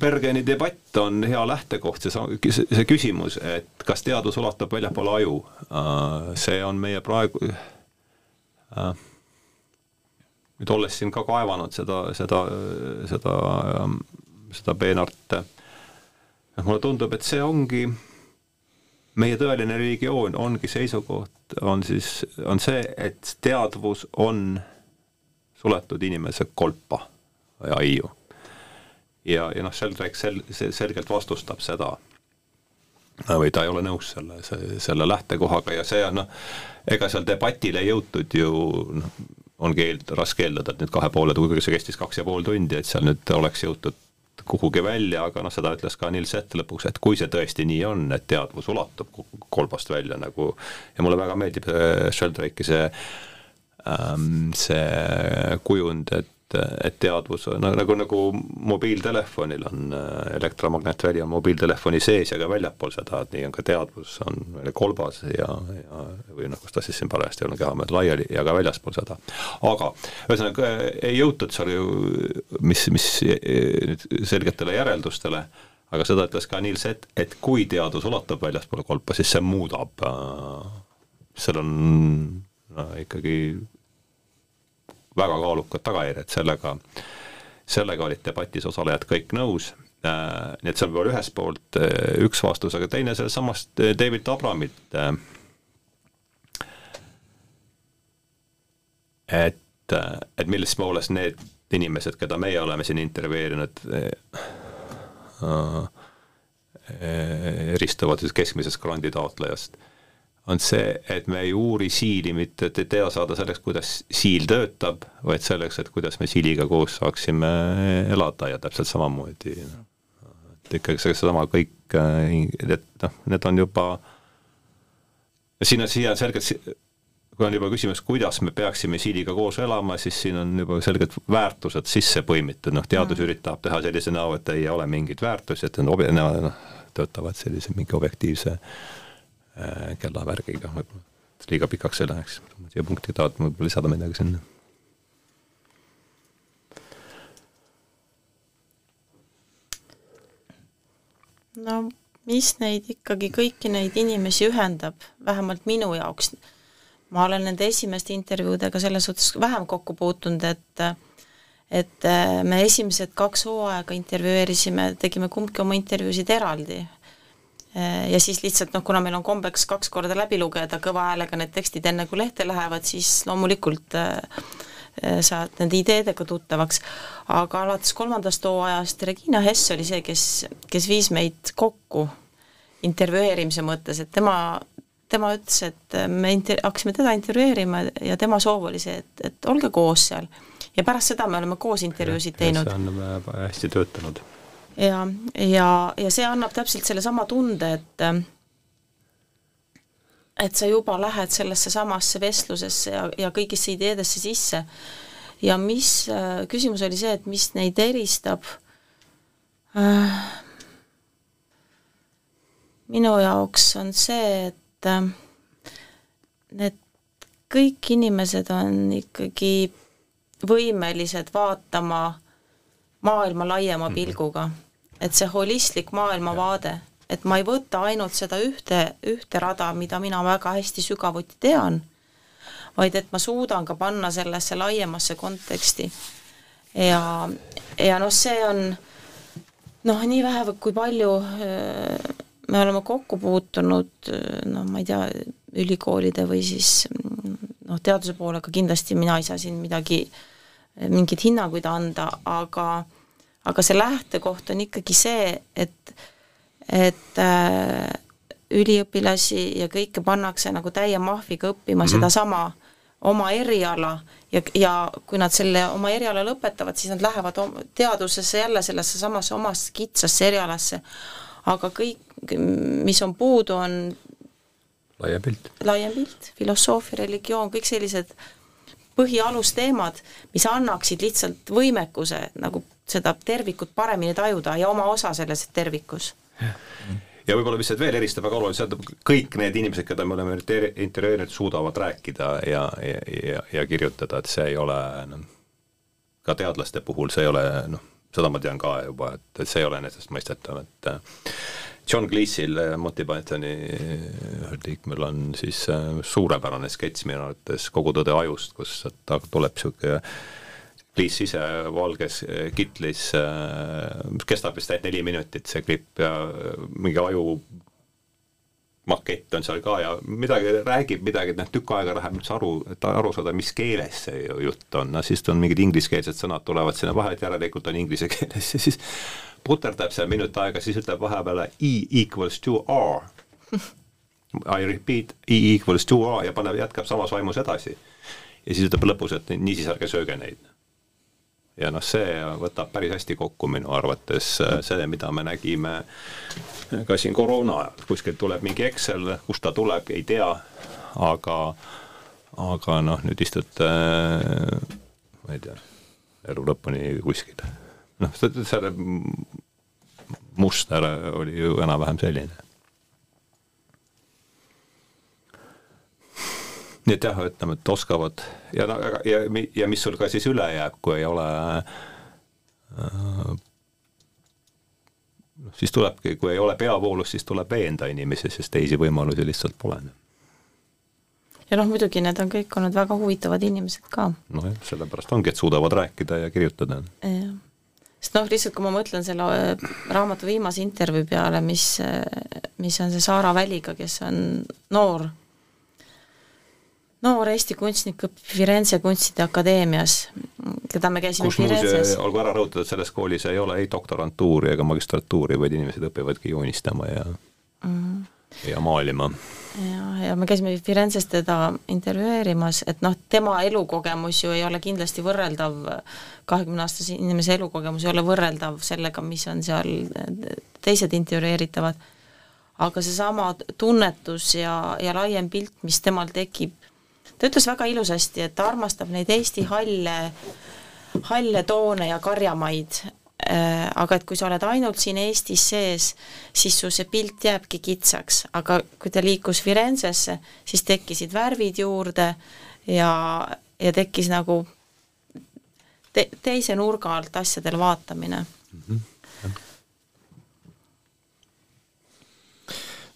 Bergeni debatt on hea lähtekoht, see, see küsimus, et kas teadus ulatub väljapoole aju, äh, see on meie praegu äh, nüüd olles siin ka kaevanud seda, seda, seda, seda peenart, mulle tundub, et see ongi meie tõeline religioon, ongi seisukoht, on siis, on see, et teadvus on suletud inimese kolpa või aiu. ja, ja noh, Sheldrake sel-, selgelt vastustab seda või ta ei ole nõus selle, selle lähtekohaga ja see on noh, ega seal debatile ei jõutud ju noh, ongi eel-, raske eeldada, et nüüd kahe poole, kuigi see kestis kaks ja pool tundi, et seal nüüd oleks jõutud kuhugi välja, aga noh, seda ütles ka Nils Ett lõpuks, et kui see tõesti nii on, et teadvus ulatub kolbast välja nagu ja mulle väga meeldib Sheldrake'i see see kujund, et et teadvus no, nagu, nagu mobiiltelefonil on äh, elektromagnetväli on mobiiltelefoni sees ja ka väljapool seda, et nii on ka teadvus on kolbas ja, ja või noh, kus ta siis siin parajasti on kehamööda laiali ja ka väljaspool seda. aga ühesõnaga ei jõutud seal ju mis, mis nüüd selgetele järeldustele, aga seda ütles ka Niels, et, et kui teadus ulatub väljaspoole kolpa, siis see muudab äh,, seal on no, ikkagi väga kaalukad tagajärjed, sellega, sellega olid debatis osalejad kõik nõus. Äh,, nii et see on võib-olla ühest poolt äh, üks vastus, aga teine sellestsamast äh, David Abramilt et, et milles poolest need inimesed, keda meie oleme siin intervjueerinud äh, eristuvad siis keskmisest grandi taotlejast on see, et me ei uuri siili mitte, et ei tea saada selleks, kuidas siil töötab, vaid selleks, et kuidas me siiliga koos saaksime elada ja täpselt samamoodi et ikkagi seesama kõik, et noh, need on juba, siin on, siia on selgelt, kui on juba küsimus, kuidas me peaksime siiliga koos elama, siis siin on juba selgelt väärtused sisse põimitud, noh teadus mm. üritab teha sellise näo, et ei ole mingeid väärtusi, et on, noh, töötavad sellise mingi objektiivse äh, Äh, kellavärgiga, võib-olla. Liiga pikaks ei läheks, siia punkti tahad võib-olla lisada midagi sinna? no mis neid ikkagi, kõiki neid inimesi ühendab, vähemalt minu jaoks, ma olen nende esimeste intervjuudega selles suhtes vähem kokku puutunud, et et äh, me esimesed kaks hooaega intervjueerisime, tegime kumbki oma intervjuusid eraldi, Äh, ja siis lihtsalt noh, kuna meil on kombeks kaks korda läbi lugeda kõva häälega need tekstid, enne kui lehte lähevad, siis loomulikult äh, äh, saad nende ideedega tuttavaks, aga alates kolmandast hooajast Regina Hess oli see, kes, kes viis meid kokku intervjueerimise mõttes, et tema, tema ütles, et me inter-, hakkasime teda intervjueerima ja tema soov oli see, et, et olge koos seal. ja pärast seda me oleme koos intervjuusid teinud. see on hästi töötanud ja, ja, ja see annab täpselt sellesama tunde, et et sa juba lähed sellesse samasse vestlusesse ja, ja kõigisse ideedesse sisse. ja mis, küsimus oli see, et mis neid eristab äh,, minu jaoks on see, et äh, need kõik inimesed on ikkagi võimelised vaatama maailma laiema mhm. pilguga mm. -hmm et see holistlik maailmavaade, et ma ei võta ainult seda ühte, ühte rada, mida mina väga hästi sügavuti tean, vaid et ma suudan ka panna sellesse laiemasse konteksti. ja, ja noh, see on noh, nii vähe, kui palju äh, me oleme kokku puutunud noh, ma ei tea, ülikoolide või siis noh, teaduse poolega kindlasti mina ei saa siin midagi, mingeid hinnanguid anda, aga aga see lähtekoht on ikkagi see, et, et äh, üliõpilasi ja kõike pannakse nagu täie mahviga õppima mm -hmm. sedasama oma eriala ja, ja kui nad selle oma eriala lõpetavad, siis nad lähevad teadusesse jälle sellesse samasse omasse kitsasse erialasse. aga kõik, mis on puudu, on laiem pilt. laiem pilt, filosoofia, religioon, kõik sellised põhialusteemad, mis annaksid lihtsalt võimekuse nagu seda tervikut paremini tajuda ja oma osa selles tervikus. Ja võib-olla, mis veel eristab väga oluliselt, kõik need inimesed, keda me oleme intervjueerinud, suudavad rääkida ja, ja, ja, ja kirjutada, et see ei ole noh, ka teadlaste puhul see ei ole noh, seda ma tean ka juba, et, et see ei ole enesestmõistetav, et äh, John Cleese'il, äh, Monty Pythoni ühel liikmel on siis äh, suurepärane sketš minu arvates Kogu tõde ajust, kus ta tuleb niisugune Liis ise valges eh, kitlis, eh, kestab vist ainult neli minutit, see klipp ja eh, mingi aju makett on seal ka ja midagi räägib midagi, et noh, tükk aega läheb üldse aru, et aru saada, mis keeles see jutt on, no siis on mingid ingliskeelsed sõnad tulevad sinna vahele, et järelikult on inglise keeles ja siis puterdab seal minut aega, siis ütleb vahepeal E equals to R. I repeat, E equals to R ja paneb, jätkab samas vaimus edasi. ja siis ütleb lõpus, et niisiis ärge sööge neid ja noh, see võtab päris hästi kokku minu arvates äh, selle, mida me nägime ka siin koroona ajal, kuskilt tuleb mingi Excel, kust ta tuleb, ei tea, aga aga noh, nüüd istute ma ei tea, elu lõpuni kuskil. noh, selle muster oli ju enam-vähem selline nii et jah, ütleme, et oskavad ja ja, ja mis sul ka siis üle jääb, kui ei ole äh, noh, siis tulebki, kui ei ole peavoolus, siis tuleb veenda inimesi, sest teisi võimalusi lihtsalt pole. ja noh, muidugi need on kõik olnud väga huvitavad inimesed ka. nojah, sellepärast ongi, et suudavad rääkida ja kirjutada. jah, sest noh, lihtsalt kui ma mõtlen selle äh, raamatu viimase intervjuu peale, mis, äh, mis on see Saara Väliga, kes on noor noor Eesti kunstnik õpib Firenze Kunstide Akadeemias, keda me käisime kus muuseas, olgu ära rõhutatud, selles koolis ei ole ei doktorantuuri ega magistratuuri, vaid inimesed õpivadki joonistama ja mm, -hmm. ja maalima. ja, ja me käisime Firenzes teda intervjueerimas, et noh, tema elukogemus ju ei ole kindlasti võrreldav, kahekümneaastase inimese elukogemus ei ole võrreldav sellega, mis on seal teised intervjueeritavad, aga seesama tunnetus ja, ja laiem pilt, mis temal tekib ta ütles väga ilusasti, et ta armastab neid Eesti halle, halle toone ja karjamaid, äh, aga et kui sa oled ainult siin Eestis sees, siis su see pilt jääbki kitsaks, aga kui ta liikus Firenzesse, siis tekkisid värvid juurde ja, ja tekkis nagu te, teise nurga alt asjadele vaatamine mm. -hmm.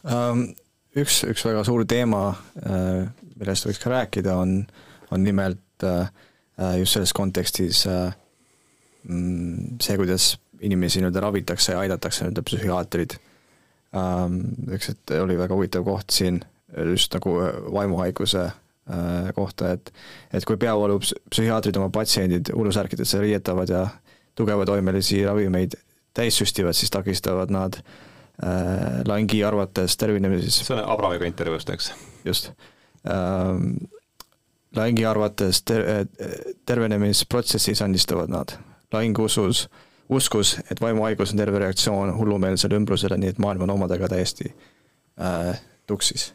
Um, üks, üks väga suur teema äh, millest võiks ka rääkida, on, on nimelt äh, äh, just selles kontekstis äh, mm, see, kuidas inimesi nii-öelda ravitakse ja aidatakse nii-öelda psühhiaatrid. Ähm, eks, et oli väga huvitav koht siin just nagu vaimuhaiguse kohta, et et kui peavoolupsühhiaatrid oma patsiendid hullusärkidesse riietavad ja tugevatoimelisi ravimeid täis süstivad, siis takistavad nad äh, Langi arvates tervenemises see on Abramiga intervjuust, eks? just Laingi arvates ter-, tervenemisprotsessi sandistavad nad. Laing usus, uskus, et vaimuhaigus on terve reaktsioon hullumeelsele ümbrusele, nii et maailm on omadega täiesti äh, tuksis.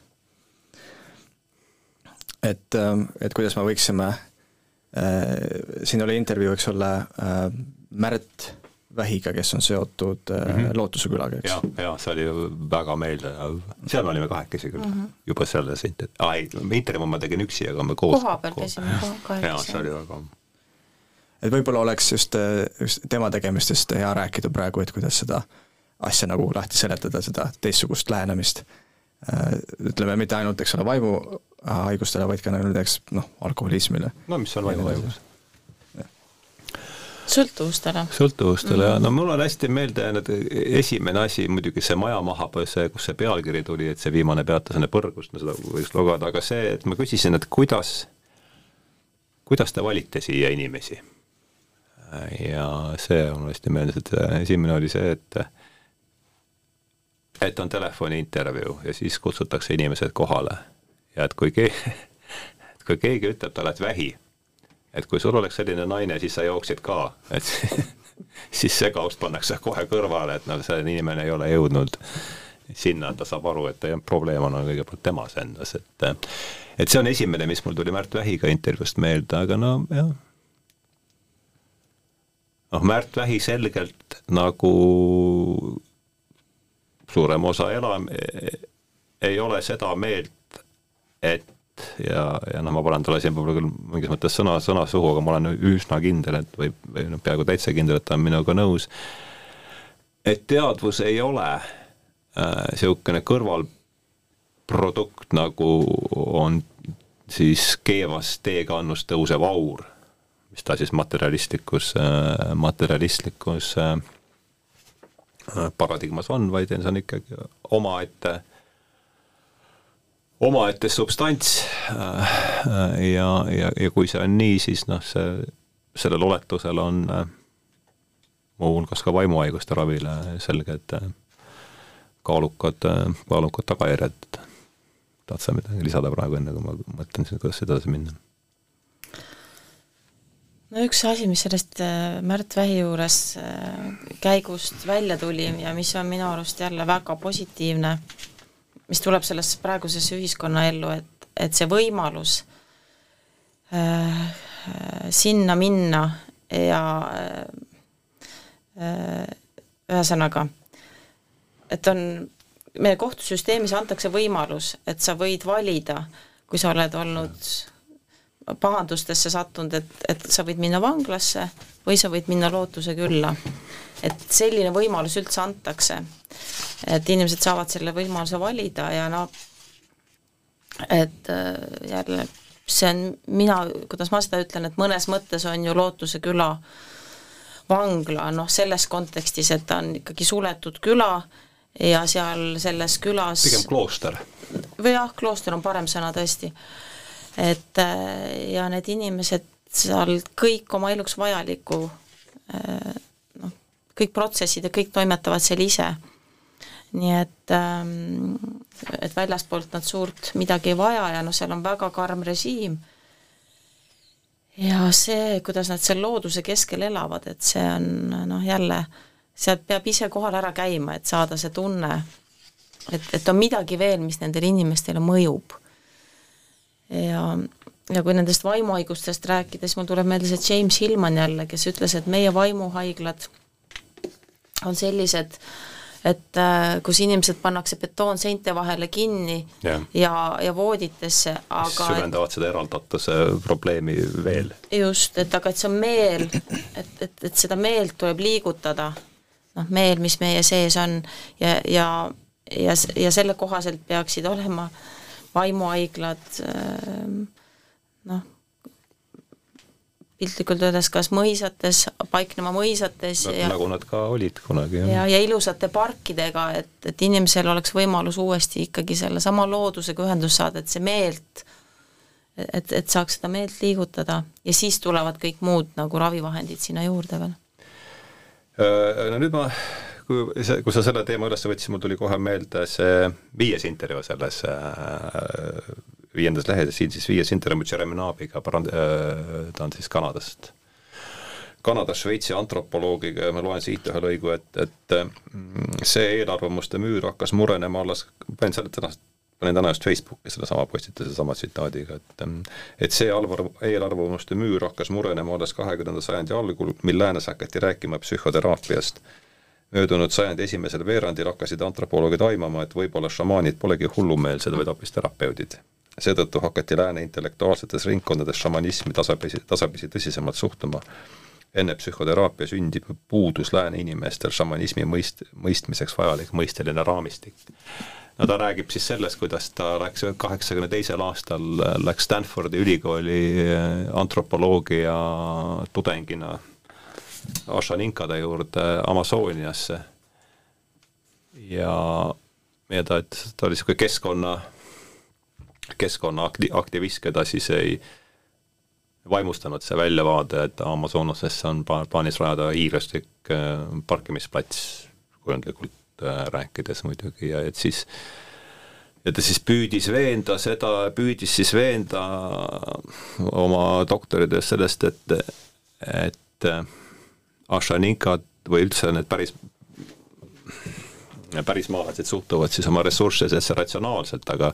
et, ähm, et kuidas me võiksime äh,, siin oli intervjuu, eks ole äh,, Märt Vähiga, kes on seotud mm -hmm. Lootuse külaga, eks. ja, ja see oli ju väga meeldiv, seal me olime kahekesi küll mm, -hmm. juba selles inter-, aa ei, intervjuu ma tegin üksi, aga me koos koha peal käisime kahekesi. jaa, see oli väga et võib-olla oleks just, just tema tegemistest hea rääkida praegu, et kuidas seda asja nagu lahti seletada, seda teistsugust lähenemist. Äh, ütleme, mitte ainult, eks ole, vaimuhaigustele, vaid ka näiteks noh, alkoholismile. no mis on vaimuhaigus? Sõltuvustele. sõltuvustele mm -hmm. ja no mul on hästi meelde jäänud esimene asi muidugi see Maja mahapõse, kus see pealkiri tuli, et see viimane peatus põrgust, no seda võiks lugeda, aga see, et ma küsisin, et kuidas, kuidas te valite siia inimesi? ja see on hästi meeles, et esimene oli see, et et on telefoniintervjuu ja siis kutsutakse inimesed kohale ja et kui keegi kui keegi ütleb talle, et vähi, et kui sul oleks selline naine, siis sa jooksid ka, et siis see kaust pannakse kohe kõrvale, et noh, see inimene ei ole jõudnud sinna, ta saab aru, et probleem on kõigepealt temas endas, et et see on esimene, mis mul tuli Märt Vähiga intervjuust meelde, aga no jah, noh, Märt Vähi selgelt nagu suurem osa elam-, ei ole seda meelt, et ja, ja noh, ma panen talle siin võib-olla küll mingis mõttes sõna, sõna suhu, aga ma olen üsna kindel, et või, või noh, peaaegu täitsa kindel, et ta on minuga nõus, et teadvus ei ole niisugune äh, kõrvalprodukt, nagu on siis keevas teekannus tõusev aur, mis ta siis materialistlikus äh,, materialistlikus äh, paradigmas on, vaid see on ikkagi omaette, omaette substants äh, ja, ja, ja kui see on nii, siis noh, see, sellel oletusel on äh, muuhulgas ka vaimuhaiguste ravile selged äh, kaalukad, kaalukad tagajärjed. tahad sa midagi lisada praegu, enne kui ma mõtlen kuidas edasi minna? no üks asi, mis sellest Märt Vähi juures käigust välja tuli ja mis on minu arust jälle väga positiivne, mis tuleb sellesse praegusesse ühiskonnaellu, et, et see võimalus äh, sinna minna ja äh, ühesõnaga äh, et on, meie kohtusüsteemis antakse võimalus, et sa võid valida, kui sa oled olnud pahandustesse sattunud, et, et sa võid minna vanglasse või sa võid minna lootuse külla. et selline võimalus üldse antakse. et inimesed saavad selle võimaluse valida ja no et äh, jälle see on mina, kuidas ma seda ütlen, et mõnes mõttes on ju Lootuse küla vangla noh, selles kontekstis, et ta on ikkagi suletud küla, ja seal selles külas pigem klooster. või jah, klooster on parem sõna tõesti. Et äh, ja need inimesed seal kõik oma eluks vajalikku äh, noh, kõik protsessid ja kõik toimetavad seal ise. nii et, ähm, et väljastpoolt nad suurt midagi ei vaja ja noh, seal on väga karm režiim ja see, kuidas nad seal looduse keskel elavad, et see on noh, jälle sealt peab ise kohal ära käima, et saada see tunne, et, et on midagi veel, mis nendele inimestele mõjub. Ja, ja kui nendest vaimuhaigustest rääkida, siis mul tuleb meelde see James Hillman jälle, kes ütles, et meie vaimuhaiglad on sellised, et äh, kus inimesed pannakse betoonseinte vahele kinni ja, ja, ja vooditesse, aga süvendavad seda eraldatuse probleemi veel. just, et aga et see on meel, et, et, et seda meelt tuleb liigutada noh, meel, mis meie sees on ja, ja, ja, ja selle kohaselt peaksid olema vaimuhaiglad ähm, noh, piltlikult öeldes kas mõisates, paiknema mõisates no, ja nagu nad ka olid kunagi, jah. ja, ja ilusate parkidega, et, et inimesel oleks võimalus uuesti ikkagi sellesama loodusega ühendust saada, et see meelt, et, et saaks seda meelt liigutada ja siis tulevad kõik muud nagu ravivahendid sinna juurde veel Äh, no nüüd ma, kui see, kui sa selle teema üles võtsid, mul tuli kohe meelde see viies intervjuu selles äh, viiendas lehes, siin siis viies intervjuu Jeremy Naabiga, parand-, äh, ta on siis Kanadast. Kanada Šveitsi antropoloogiga ja ma loen siit ühe lõigu, et, et mm, see eelarvamuste müür hakkas murenema alles, panin selle tänast panin täna just Facebooki sellesama postituse sama tsitaadiga, et et see alvar-, eelarvamuste müür hakkas murenema alles kahekümnenda sajandi algul, mil läänes hakati rääkima psühhoteraapiast. Möödunud sajandi esimesel veerandil hakkasid antropoloogid aimama, et võib-olla šamaanid polegi hullumeelsed, vaid hoopis terapeudid. seetõttu hakati lääne intellektuaalsetes ringkondades šamanismi tasapisi, tasapisi tõsisemalt suhtuma. enne psühhoteraapia sündi puudus lääne inimestel šamanismi mõist-, mõistmiseks vajalik mõisteline raamistik no ta räägib siis sellest, kuidas ta läks kaheksakümne teisel aastal, läks Stanfordi ülikooli äh, antropoloogia tudengina Ashaninkade juurde Amazoniasse. ja, ja ta, et ta oli niisugune keskkonna, keskkonnaaktivist, keda siis ei vaimustanud see väljavaade, et Amazonasesse on plaanis rajada hiiglaslik äh, parkimisplats kujundlikult Äh, rääkides muidugi ja et siis ja ta siis püüdis veenda seda, püüdis siis veenda oma doktoritöös sellest, et, et Ashaninkat või üldse need päris pärismaalased suhtuvad siis oma ressurssidesse ratsionaalselt, aga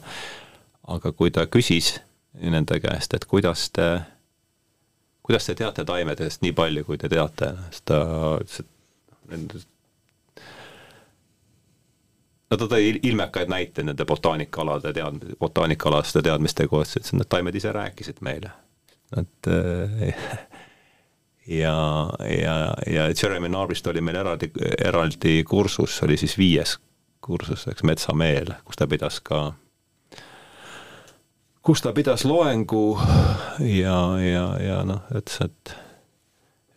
aga kui ta küsis nende käest, et kuidas te, kuidas te teate taimedest nii palju, kui te teate, siis ta ütles, et no ta tõi ilmekaid näiteid nende botaanikaalade tead-, botaanikaalaste teadmiste kohta, ütles, et need taimed ise rääkisid meile. et ja, ja, ja Jeremy Narvist oli meil eraldi, eraldi kursus, oli siis viies kursus, eks, Metsameel, kus ta pidas ka kus ta pidas loengu ja, ja, ja noh, ütles, et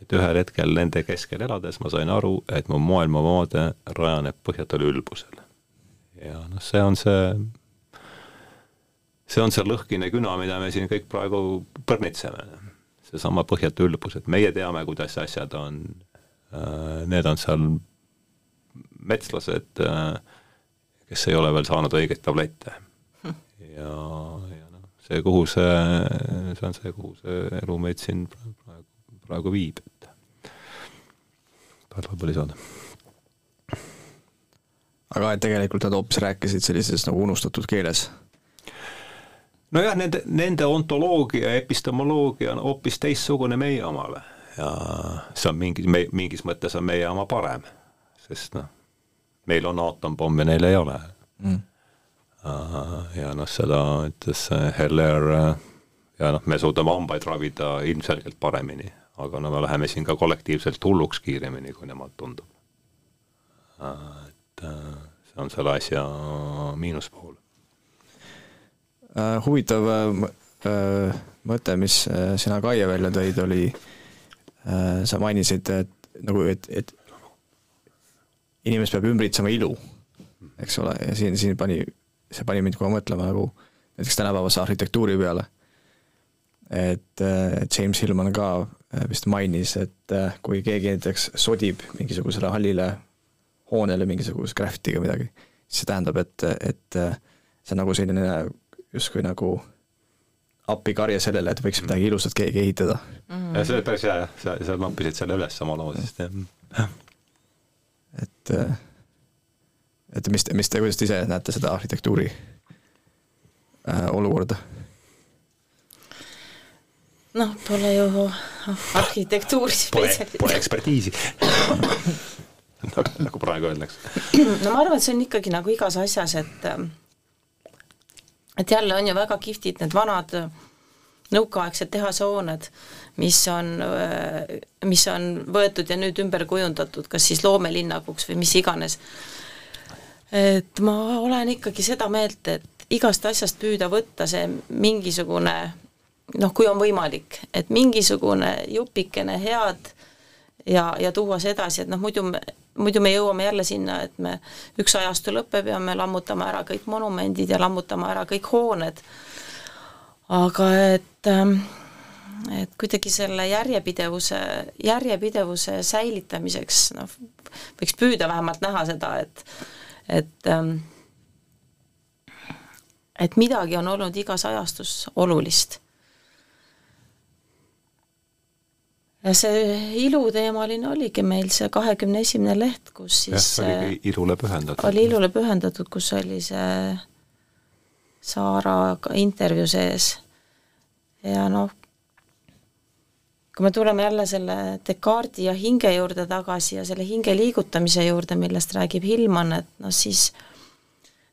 et ühel hetkel nende keskel elades ma sain aru, et mu maailmavaade rajaneb põhjatul ülbusel. ja noh, see on see, see on see lõhkine küna, mida me siin kõik praegu põrnitseme. Seesama põhjatu ülbus, et meie teame, kuidas asjad on, äh, need on seal metslased, äh, kes ei ole veel saanud õigeid tablette. ja, ja see, kuhu see, see on see, kuhu see elu meid siin praegu, praegu viib, et tahad võib-olla lisada? aga et tegelikult nad hoopis rääkisid sellises nagu unustatud keeles? Nojah, nende, nende ontoloogia ja epistemoloogia on hoopis teistsugune meie omale ja see on mingi, me, mingis mõttes on meie oma parem, sest noh, meil on aatompomm ja neil ei ole mm Äh, ja noh, seda ütles Heller äh, ja noh, me suudame hambaid ravida ilmselgelt paremini, aga no me läheme siin ka kollektiivselt hulluks kiiremini, kui nemad tundub. Äh, et see on selle asja miinuspool. Huvitav mõte, mis sina, Kaie, välja tõid, oli, sa mainisid, et nagu, et, et inimest peab ümbritsema ilu, eks ole, ja siin, siin pani see pani mind kohe mõtlema nagu näiteks tänapäevase arhitektuuri peale. et James Hillman ka äh, vist mainis, et äh, kui keegi näiteks sodib mingisugusele hallile hoonele mingisuguse graffitiga midagi, siis see tähendab, et, et äh, see on nagu selline justkui nagu appikarje sellele, et võiks midagi ilusat keegi ehitada mm. -hmm. ja see oli päris hea jah, sa, sa noppisid selle üles oma loos, sest jah. et et mis, mis te, kuidas te ise näete seda arhitektuuri äh, olukorda? noh, pole ju arhitektuuri spetsialist. Pole ekspertiisi nagu praegu öeldakse. no ma arvan, et see on ikkagi nagu igas asjas, et et jälle on ju väga kihvtid need vanad nõukaaegsed tehasehooned, mis on, mis on võetud ja nüüd ümber kujundatud, kas siis loomelinnakuks või mis iganes. Et ma olen ikkagi seda meelt, et igast asjast püüda võtta see mingisugune noh, kui on võimalik, et mingisugune jupikene head ja, ja tuua see edasi, et noh, muidu me, muidu me jõuame jälle sinna, et me, üks ajastu lõpeb ja me lammutame ära kõik monumendid ja lammutame ära kõik hooned. aga et ähm, et kuidagi selle järjepidevuse, järjepidevuse säilitamiseks noh, võiks püüda vähemalt näha seda, et et ähm, et midagi on olnud igas ajastus olulist. Ja see iluteemaline oligi meil see kahekümne esimene leht, kus siis jah, oli ilule pühendatud. oli ilule pühendatud, kus oli see Saaraga intervjuu sees ja noh, kui me tuleme jälle selle Descartesi ja hinge juurde tagasi ja selle hinge liigutamise juurde, millest räägib Hillman, et noh, siis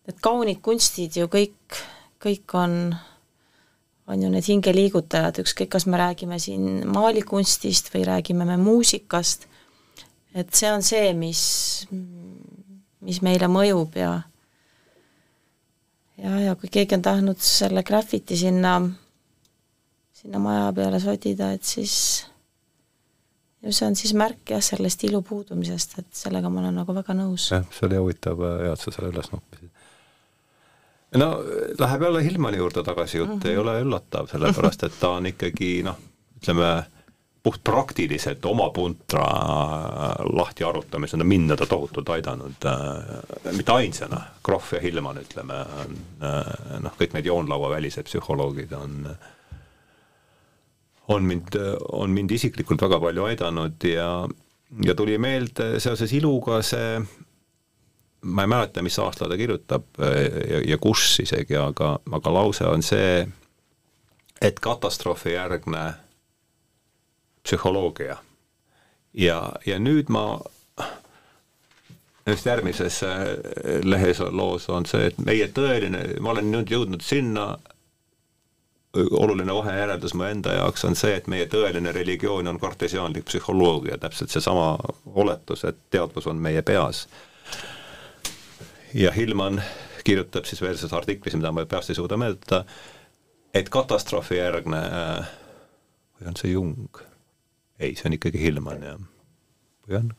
need kaunid kunstid ju kõik, kõik on, on ju need hingeliigutajad, ükskõik, kas me räägime siin maalikunstist või räägime me muusikast, et see on see, mis, mis meile mõjub ja ja, ja kui keegi on tahtnud selle graffiti sinna sinna maja peale sodida, et siis ja see on siis märk jah, sellest ilu puudumisest, et sellega ma olen nagu väga nõus. jah, see oli huvitav, hea, et sa selle üles noppisid. No läheb jälle Hillmani juurde tagasi jutt mm, -hmm. ei ole üllatav, sellepärast et ta on ikkagi noh, ütleme, puhtpraktiliselt oma puntra lahti arutamisel on mind teda tohutult aidanud äh,, mitte ainsana, Krohv ja Hillman, ütleme, on äh, noh, kõik need joonlauavälised psühholoogid on on mind, on mind isiklikult väga palju aidanud ja, ja tuli meelde seoses iluga see ma ei mäleta, mis aastal ta kirjutab ja, ja kus isegi, aga, aga lause on see, et katastroofijärgne psühholoogia. ja, ja nüüd ma just järgmises äh, lehes loos on see, et meie tõeline, ma olen nüüd jõudnud sinna, oluline vahejäreldus mu enda jaoks on see, et meie tõeline religioon on kartesiaanlik psühholoogia, täpselt seesama oletus, et teadvus on meie peas. Ja Hillman kirjutab siis veel selles artiklis, mida ma peast ei suuda meenutada, et katastroofijärgne, või on see Jung ei, see on ikkagi Hillman, jah. või on?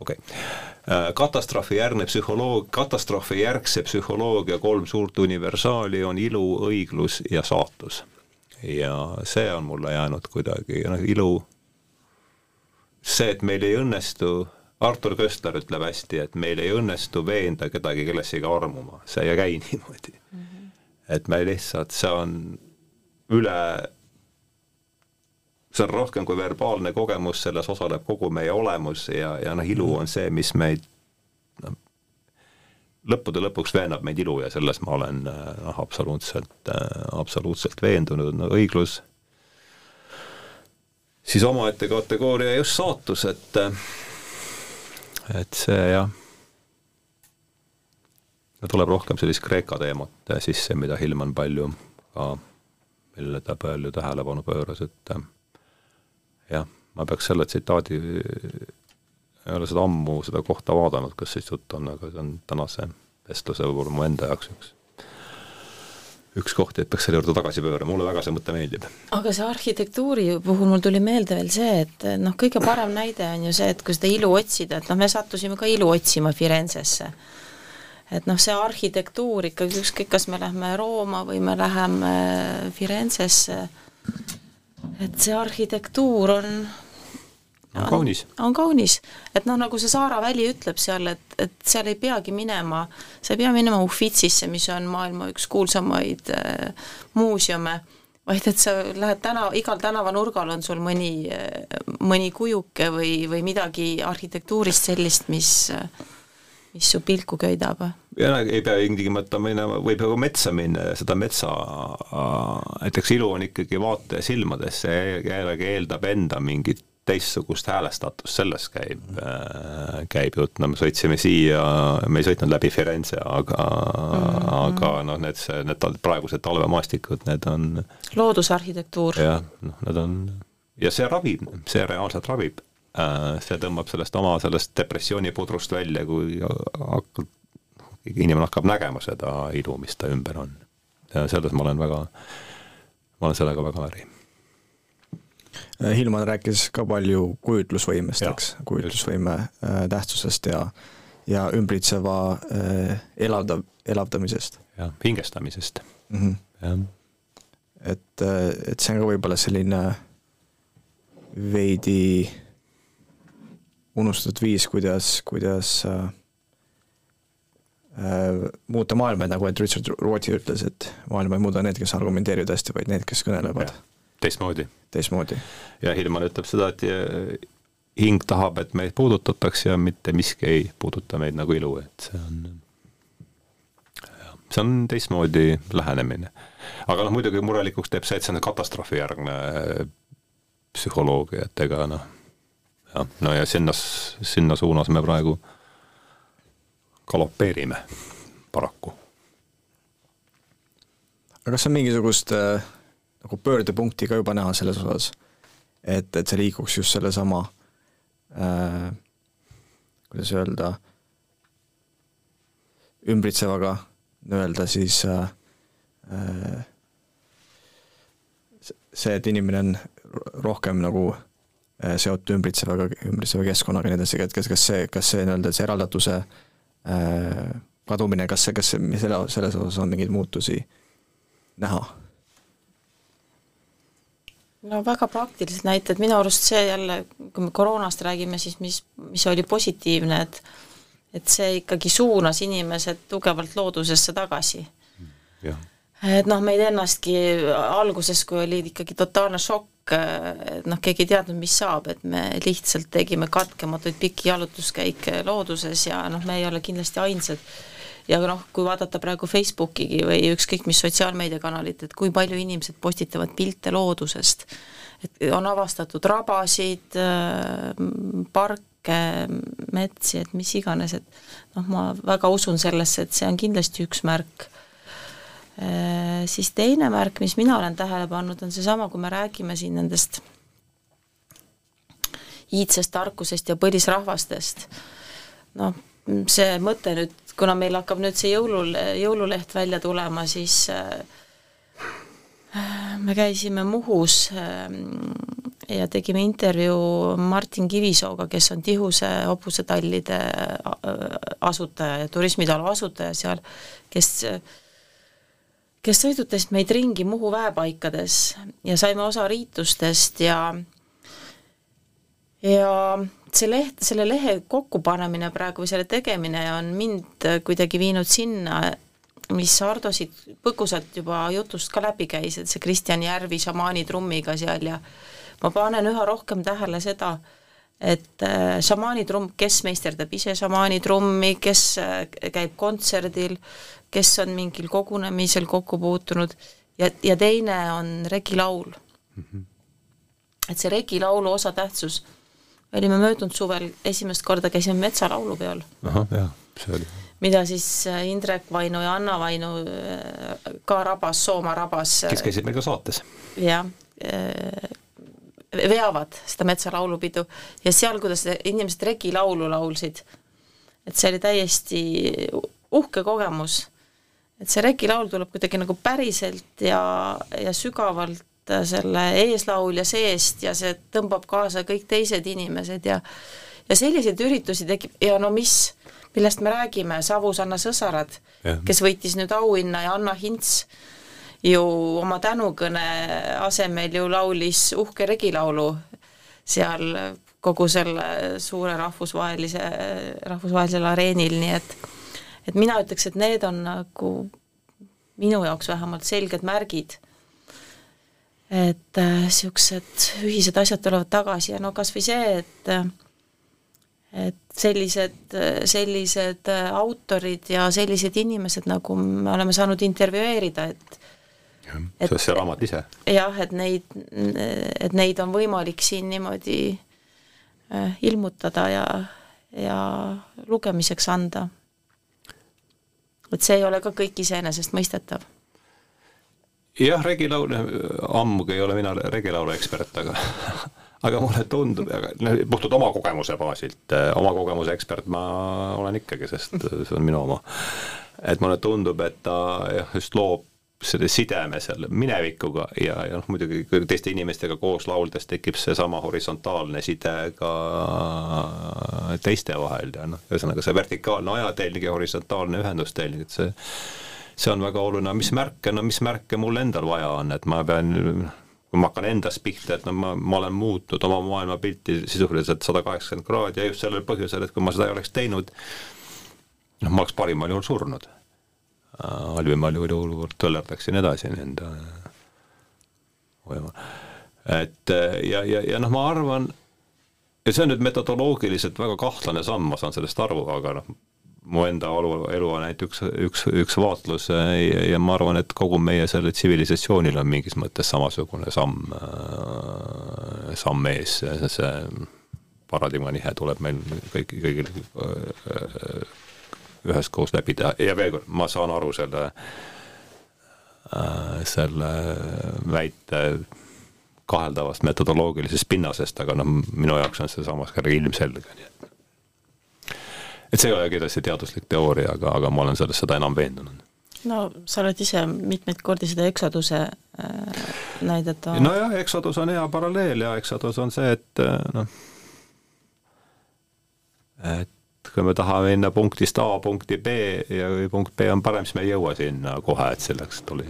okei okay., äh, katastroofijärgne psühholoog, katastroofijärgse psühholoogia kolm suurt universaali on ilu, õiglus ja saatus. ja see on mulle jäänud kuidagi, noh ilu, see, et meil ei õnnestu, Artur Köstler ütleb hästi, et meil ei õnnestu veenda kedagi kellessegi armuma, see ei käi niimoodi mm. -hmm. et me lihtsalt, see on üle see on rohkem kui verbaalne kogemus, selles osaleb kogu meie olemus ja, ja noh, ilu on see, mis meid noh, lõppude lõpuks veenab meid ilu ja selles ma olen noh, absoluutselt, absoluutselt veendunud, no õiglus, siis omaette kategooria just saatus, et et see jah, tuleb rohkem sellist Kreeka teemat sisse, mida Hillman palju ka, millele ta palju tähelepanu pööras, et jah, ma peaks selle tsitaadi, ei ole seda ammu, seda kohta vaadanud, kas siis jutt on, aga see on tänase vestluse võib-olla mu enda jaoks üks üks koht, et peaks selle juurde tagasi pöörama, mulle väga see mõte meeldib. aga see arhitektuuri puhul mul tuli meelde veel see, et noh, kõige parem näide on ju see, et kui seda ilu otsida, et noh, me sattusime ka ilu otsima Firenzesse. et noh, see arhitektuur ikkagi, ükskõik, kas me lähme Rooma või me läheme Firenzesse, et see arhitektuur on on kaunis. on kaunis, et noh, nagu see Saara Väli ütleb seal, et, et seal ei peagi minema, sa ei pea minema Uffitsisse, mis on maailma üks kuulsamaid äh, muuseume, vaid et sa lähed tänav, igal tänavanurgal on sul mõni, mõni kujuke või, või midagi arhitektuurist sellist, mis äh, mis su pilku köidab? ja ei pea ilmtingimata minema, võib ju metsa minna ja seda metsa, näiteks ilu on ikkagi vaataja silmades, see jällegi eeldab enda mingit teistsugust häälestatust, sellest käib, käib jutt, no me sõitsime siia, me ei sõitnud läbi Firenze, aga mm, -hmm. aga noh, need, see, need praegused talvemaastikud, need on loodusarhitektuur. jah, noh, need on, ja see ravib, see reaalselt ravib Äh, see tõmbab sellest oma sellest depressioonipudrust välja, kui hakkab, inimene hakkab nägema seda ilu, mis ta ümber on. selles ma olen väga, ma olen sellega väga päri. Äh, Hilman rääkis ka palju kujutlusvõimest, eks, kujutlusvõime äh, tähtsusest ja ja ümbritseva äh, elavdav, elavdamisest. jah, hingestamisest mm. -hmm. jah. et, et see on ka võib-olla selline veidi unustatud viis, kuidas, kuidas äh, muuta maailma, nagu et Richard Rorty ütles, et maailma ei muuda need, kes argumenteerivad hästi, vaid need, kes kõnelevad. Teistmoodi. teistmoodi. ja Hilman ütleb seda, et hing tahab, et meid puudutatakse ja mitte miski ei puuduta meid nagu ilu, et see on, see on teistmoodi lähenemine. aga noh, muidugi murelikuks teeb see, et see on katastroofijärgne äh, psühholoogia, et ega noh jah, no ja sinna, sinna suunas me praegu galopeerime paraku. aga kas on mingisugust äh, nagu pöördepunkti ka juba näha selles osas, et, et see liiguks just sellesama äh, kuidas öelda, ümbritsevaga nii-öelda siis äh, äh, see, et inimene on rohkem nagu Äh, seotud ümbritsevaga, ümbritseva keskkonnaga ja nii edasi, et kas, kas see, kas see nii-öelda see eraldatuse äh, kadumine, kas see, kas see, selle, selles osas on mingeid muutusi näha? No väga praktilised näited, minu arust see jälle, kui me koroonast räägime, siis mis, mis oli positiivne, et et see ikkagi suunas inimesed tugevalt loodusesse tagasi. et noh, meid ennastki alguses, kui oli ikkagi totaalne šokk, et noh, keegi ei teadnud, mis saab, et me lihtsalt tegime katkematuid pikki jalutuskäike looduses ja noh, me ei ole kindlasti ainsad ja noh, kui vaadata praegu Facebookigi või ükskõik mis sotsiaalmeediakanalit, et kui palju inimesed postitavad pilte loodusest, et on avastatud rabasid, parke, metsi, et mis iganes, et noh, ma väga usun sellesse, et see on kindlasti üks märk. Siis teine märk, mis mina olen tähele pannud, on seesama, kui me räägime siin nendest iidsest tarkusest ja põlisrahvastest, noh, see mõte nüüd kuna meil hakkab nüüd see jõulul, jõululeht välja tulema, siis äh, me käisime Muhus äh, ja tegime intervjuu Martin Kivisooga, kes on Tihuse hobusetallide äh, asutaja ja turismitalu asutaja seal, kes kes sõidutasid meid ringi Muhu väepaikades ja saime osa riitustest ja ja see leht, selle lehe kokkupanemine praegu või selle tegemine on mind kuidagi viinud sinna, mis Ardo siit põgusalt juba jutust ka läbi käis, et see Kristjan Järvi šamaani trummiga seal ja ma panen üha rohkem tähele seda, et äh, šamaanitrumm, kes meisterdab ise šamaanitrummi, kes äh, käib kontserdil, kes on mingil kogunemisel kokku puutunud ja, ja teine on regilaul mm. -hmm. et see regilaulu osatähtsus olime möödunud suvel esimest korda käisime metsalaulupeol. ahah, jah, see oli. mida siis äh, Indrek Vainu ja Anna Vainu äh, ka rabas, Soomaa rabas. kes käisid meil ka saates. jah, äh, veavad seda metsalaulupidu ja seal, kuidas inimesed regilaulu laulsid, et see oli täiesti uhke kogemus. et see regilaul tuleb kuidagi nagu päriselt ja, ja sügavalt Äh, selle eeslaulja seest ja see tõmbab kaasa kõik teised inimesed ja ja selliseid üritusi tekib. Ja no mis, millest me räägime, Savusanna Sõsarad, kes võitis nüüd auhinna ja Anna Hints ju oma tänukõne asemel ju laulis uhke regilaulu seal kogu selle suure rahvusvahelise, rahvusvahelisel areenil, nii et et mina ütleks, et need on nagu minu jaoks vähemalt selged märgid et niisugused äh, ühised asjad tulevad tagasi ja no kas või see, et et sellised, sellised äh, autorid ja sellised inimesed, nagu me oleme saanud intervjueerida, et jah, see on see raamat ise. jah, et neid, et neid on võimalik siin niimoodi äh, ilmutada ja, ja lugemiseks anda. et see ei ole ka kõik iseenesestmõistetav jah, regilaul, ammugi ei ole mina regilaulu ekspert, aga aga mulle tundub, aga noh, puhtalt oma kogemuse baasilt, eh, oma kogemuse ekspert ma olen ikkagi, sest see on minu oma. et mulle tundub, et ta jah, just loob selle sideme seal minevikuga ja, ja noh, muidugi teiste inimestega koos lauldes tekib seesama horisontaalne side ka teiste vahel ja noh, ühesõnaga see vertikaalne ajatelg ja horisontaalne ühendustellg, et see see on väga oluline, mis märke, no mis märke mul endal vaja on, et ma pean kui ma hakkan endast pihta, et no ma, ma olen muutnud oma maailmapilti sisuliselt sada kaheksakümmend kraadi ja just sellel põhjusel, et kui ma seda ei oleks teinud, noh, ma oleks parimal juhul surnud. halvimal juhul töllerdaksin edasi enda et ja, ja, ja noh, ma arvan, ja see on nüüd metodoloogiliselt väga kahtlane samm, ma saan sellest aru, aga noh, mu enda olu, elu on ainult üks, üks, üks vaatlus ja, ja ma arvan, et kogu meie sellel tsivilisatsioonil on mingis mõttes samasugune samm, äh, samm ees, see paradigma nihe tuleb meil kõik, kõigil äh, üheskoos läbida. Ja veel kord, ma saan aru selle, äh, selle väite kaheldavast metodoloogilisest pinnasest, aga noh, minu jaoks on see samas ka ilmselge, nii et et see ei ole kindlasti teaduslik teooria, aga, aga ma olen selles seda enam veendunud. no sa oled ise mitmeid kordi seda Exoduse äh, näidet toonud. nojah, Exodus on hea paralleel ja Exodus on see, et äh, noh, et kui me tahame minna punktist A punkti B ja kui punkt B on parem, siis me ei jõua sinna kohe, et selleks tuli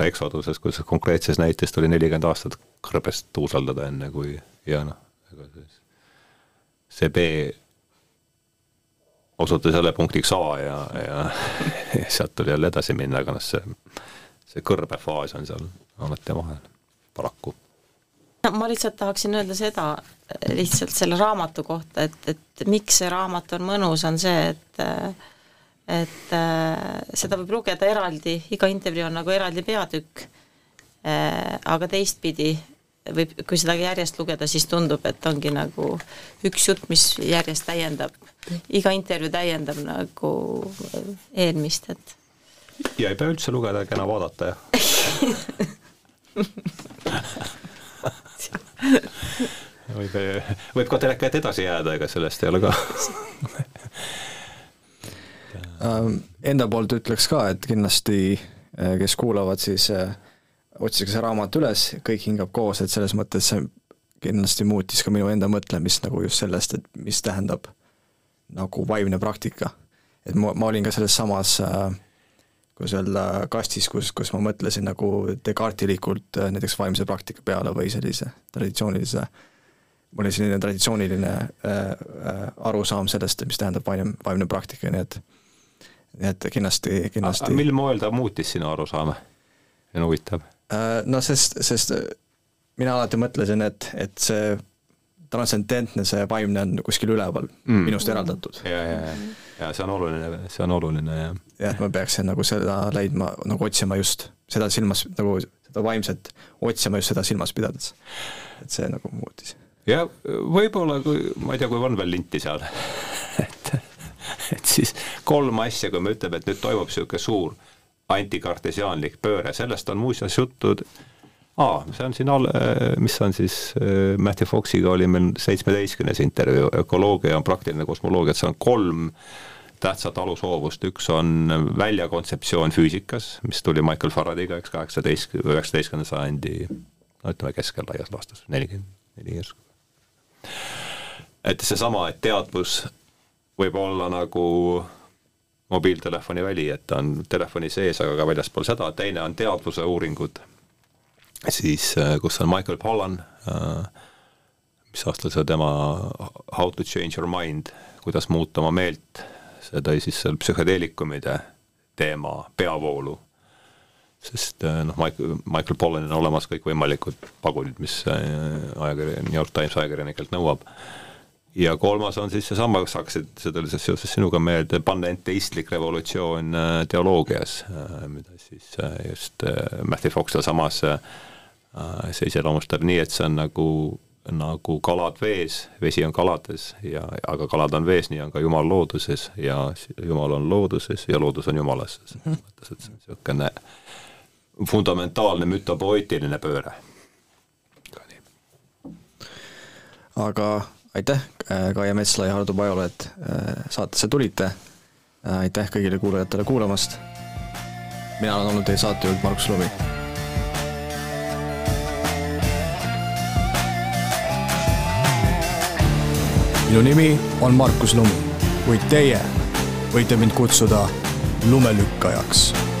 Exoduses, kus konkreetses näites tuli nelikümmend aastat kõrbest tuusaldada, enne kui ja noh, ega siis see B osutus jälle punktiks A ja, ja, ja sealt tuli jälle edasi minna, aga noh, see, see kõrbefaas on seal alati vahel, paraku. Ma lihtsalt tahaksin öelda seda lihtsalt selle raamatu kohta, et, et miks see raamat on mõnus, on see, et et seda võib lugeda eraldi, iga intervjuu on nagu eraldi peatükk, aga teistpidi võib, kui seda järjest lugeda, siis tundub, et ongi nagu üks jutt, mis järjest täiendab, iga intervjuu täiendab nagu eelmist, et ja ei pea üldse lugeda, kena vaadata, jah. Võib, võib ka teleka ette edasi jääda, ega sellest ei ole ka. Ähm, Enda poolt ütleks ka, et kindlasti äh, kes kuulavad, siis äh, otsige see raamat üles, kõik hingab koos, et selles mõttes see kindlasti muutis ka minu enda mõtlemist nagu just sellest, et mis tähendab nagu vaimne praktika. et ma, ma olin ka selles samas äh, kuidas öelda, kastis, kus, kus ma mõtlesin nagu Descartesilikult näiteks vaimse praktika peale või sellise traditsioonilise äh, mul oli selline traditsiooniline äh, äh, arusaam sellest, mis tähendab vaimne, vaimne praktika, nii et nii et kindlasti, kindlasti mil moel ta muutis sinu arusaama? see on huvitav äh,. No sest, sest mina alati mõtlesin, et, et see transcendentne, see vaimne on kuskil üleval mm., minust eraldatud. ja, ja, ja, ja see on oluline, see on oluline, jah. jah, et ma peaksin nagu seda leidma, nagu otsima just seda silmas, nagu seda vaimset otsima just seda silmas pidades. et see nagu muutis ja võib-olla, kui, ma ei tea, kui on veel linti seal et, et siis kolm asja, kui me ütleme, et nüüd toimub niisugune suur antikartesiaanlik pööre, sellest on muuseas juttu aa, see on siin all, mis on siis, Matthew Foxiga oli meil seitsmeteistkümnes intervjuu, ökoloogia ja praktiline kosmoloogia, et seal on kolm tähtsat alushoovust, üks on väljakontseptsioon füüsikas, mis tuli Michael Faraday'ga, eks, kaheksateist, üheksateistkümnenda sajandi no ütleme keskel laias laastus, nelikümmend neli järsku et seesama, et teadvus võib olla nagu mobiiltelefoni väli, et ta on telefoni sees, aga ka väljaspool seda, teine on teadvuse uuringud, siis äh, kus on Michael Pollan, äh, mis aastal see tema How to change your mind, kuidas muuta oma meelt, see tõi siis seal psühhedeelikumide teema peavoolu. Sest äh, noh, Michael, Michael Pollanil on olemas kõikvõimalikud pagunid, mis ajakirja, New York Times ajakirjanikelt nõuab ja kolmas on siis seesama, kas hakkasid, see tuli seoses sinuga meelde, panenteistlik revolutsioon äh, teoloogias, äh, mida siis äh, just Matthew Fox sealsamas see iseloomustab nii, et see on nagu, nagu kalad vees, vesi on kalades ja, aga kalad on vees, nii on ka Jumal looduses ja Jumal on looduses ja loodus on Jumalas. selles mhm. mõttes, et see on niisugune fundamentaalne mütopoeetiline pööre. aga aitäh, äh, Kaia Metsla ja Hardo Pajula, et äh, saatesse tulite. Äh, aitäh kõigile kuulajatele kuulamast. mina olen olnud teie saatejuht Markus Lumi. minu nimi on Markus Lumi, kuid teie võite mind kutsuda lumelükkajaks